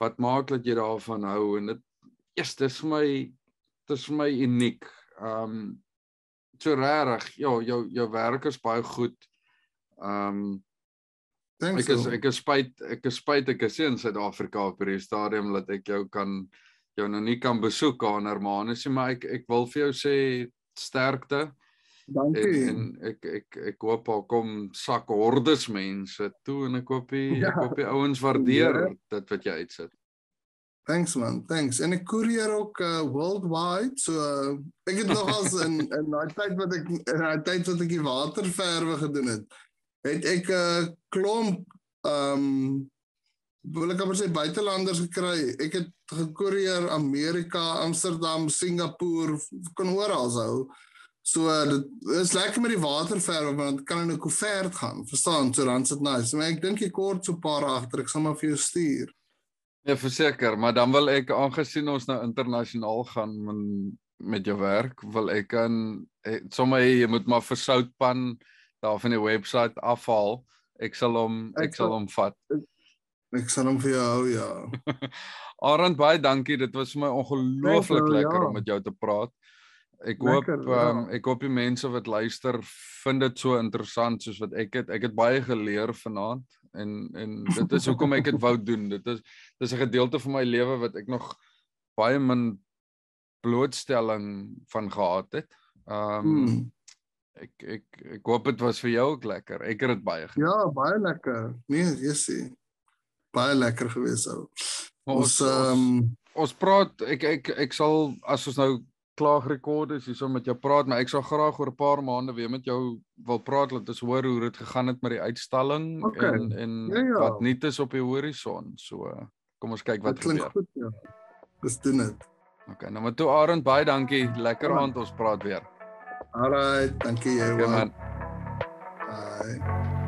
wat maak dat jy daarvan hou en dit eers dis vir my dit is vir my uniek. Ehm um, so regtig, ja, jou jou werk is baie goed. Ehm um, Thanks. ek is so. ek is spyt ek is spyt ek is in Suid-Afrika op hierdie stadium dat ek jou kan jou nou nie kan besoek aan Hermanus nie, maar ek ek wil vir jou sê sterkte en Dankie. en ek ek ek hoop daar kom sak hordes mense toe en ek hoop die Ja. ek hoop die ouens waardeer Ja. dit wat jy uitsit. Thanks man. Thanks. En ek koerier ook uh, worldwide. So uh, ek het nogals in in daai tyd wat ek in daai tyd wat ek die waterverwe gedoen het, het ek 'n uh, klomp ehm um, wil ek amper sê buitelanders gekry. Ek het gekoerier Amerika, Amsterdam, Singapore, kon oral sou. So uh, dit is lekker met die waterverwe want dit kan in 'n koevert gaan. Verstaan? So dan sit nice. Maar ek dink jy kort so 'n paar agter. Ek sal maar vir jou stuur. Ja, verseker, maar dan wil ek aangesien ons nou internasionaal gaan met met jou werk, wil ek kan sommer hê jy moet maar vir soutpan daar van die webwerf afhaal. Ek sal hom ek, Ek sal hom vat. Ek sal hom vir jou hou, ja. Arend baie dankie. Dit was vir my ongelooflik Thanks, lekker ja. om met jou te praat. Ek Lekker, hoop ja. ehm um, ek hoop die mense wat luister vind dit so interessant soos wat ek het. Ek het baie geleer vanaand en en dit is hoekom ek dit wou doen. Dit is dis 'n gedeelte van my lewe wat ek nog baie min blootstelling van gehad het. Ehm um, Hmm. ek ek ek hoop dit was vir jou ook lekker. Ek het dit baie geniet. Ja, baie lekker. Nee, jessie. Baie lekker gewees ou. Ons ehm ons praat ek ek ek sal as ons nou klaar gerekord is hierso met jou praat, maar ek sou graag oor 'n paar maande weer met jou wil praat laat ons hoor hoe dit gegaan het met die uitstalling Okay. en en Ja, ja. wat nuut is op die horison. So kom ons kyk wat dit klink gebeur. goed, ja. Dis doen dit. Okay, nou maar toe Arend baie dankie. Lekker Ja. aand ons praat weer. Alright, dankie jy. Okay Okay, man. Bye.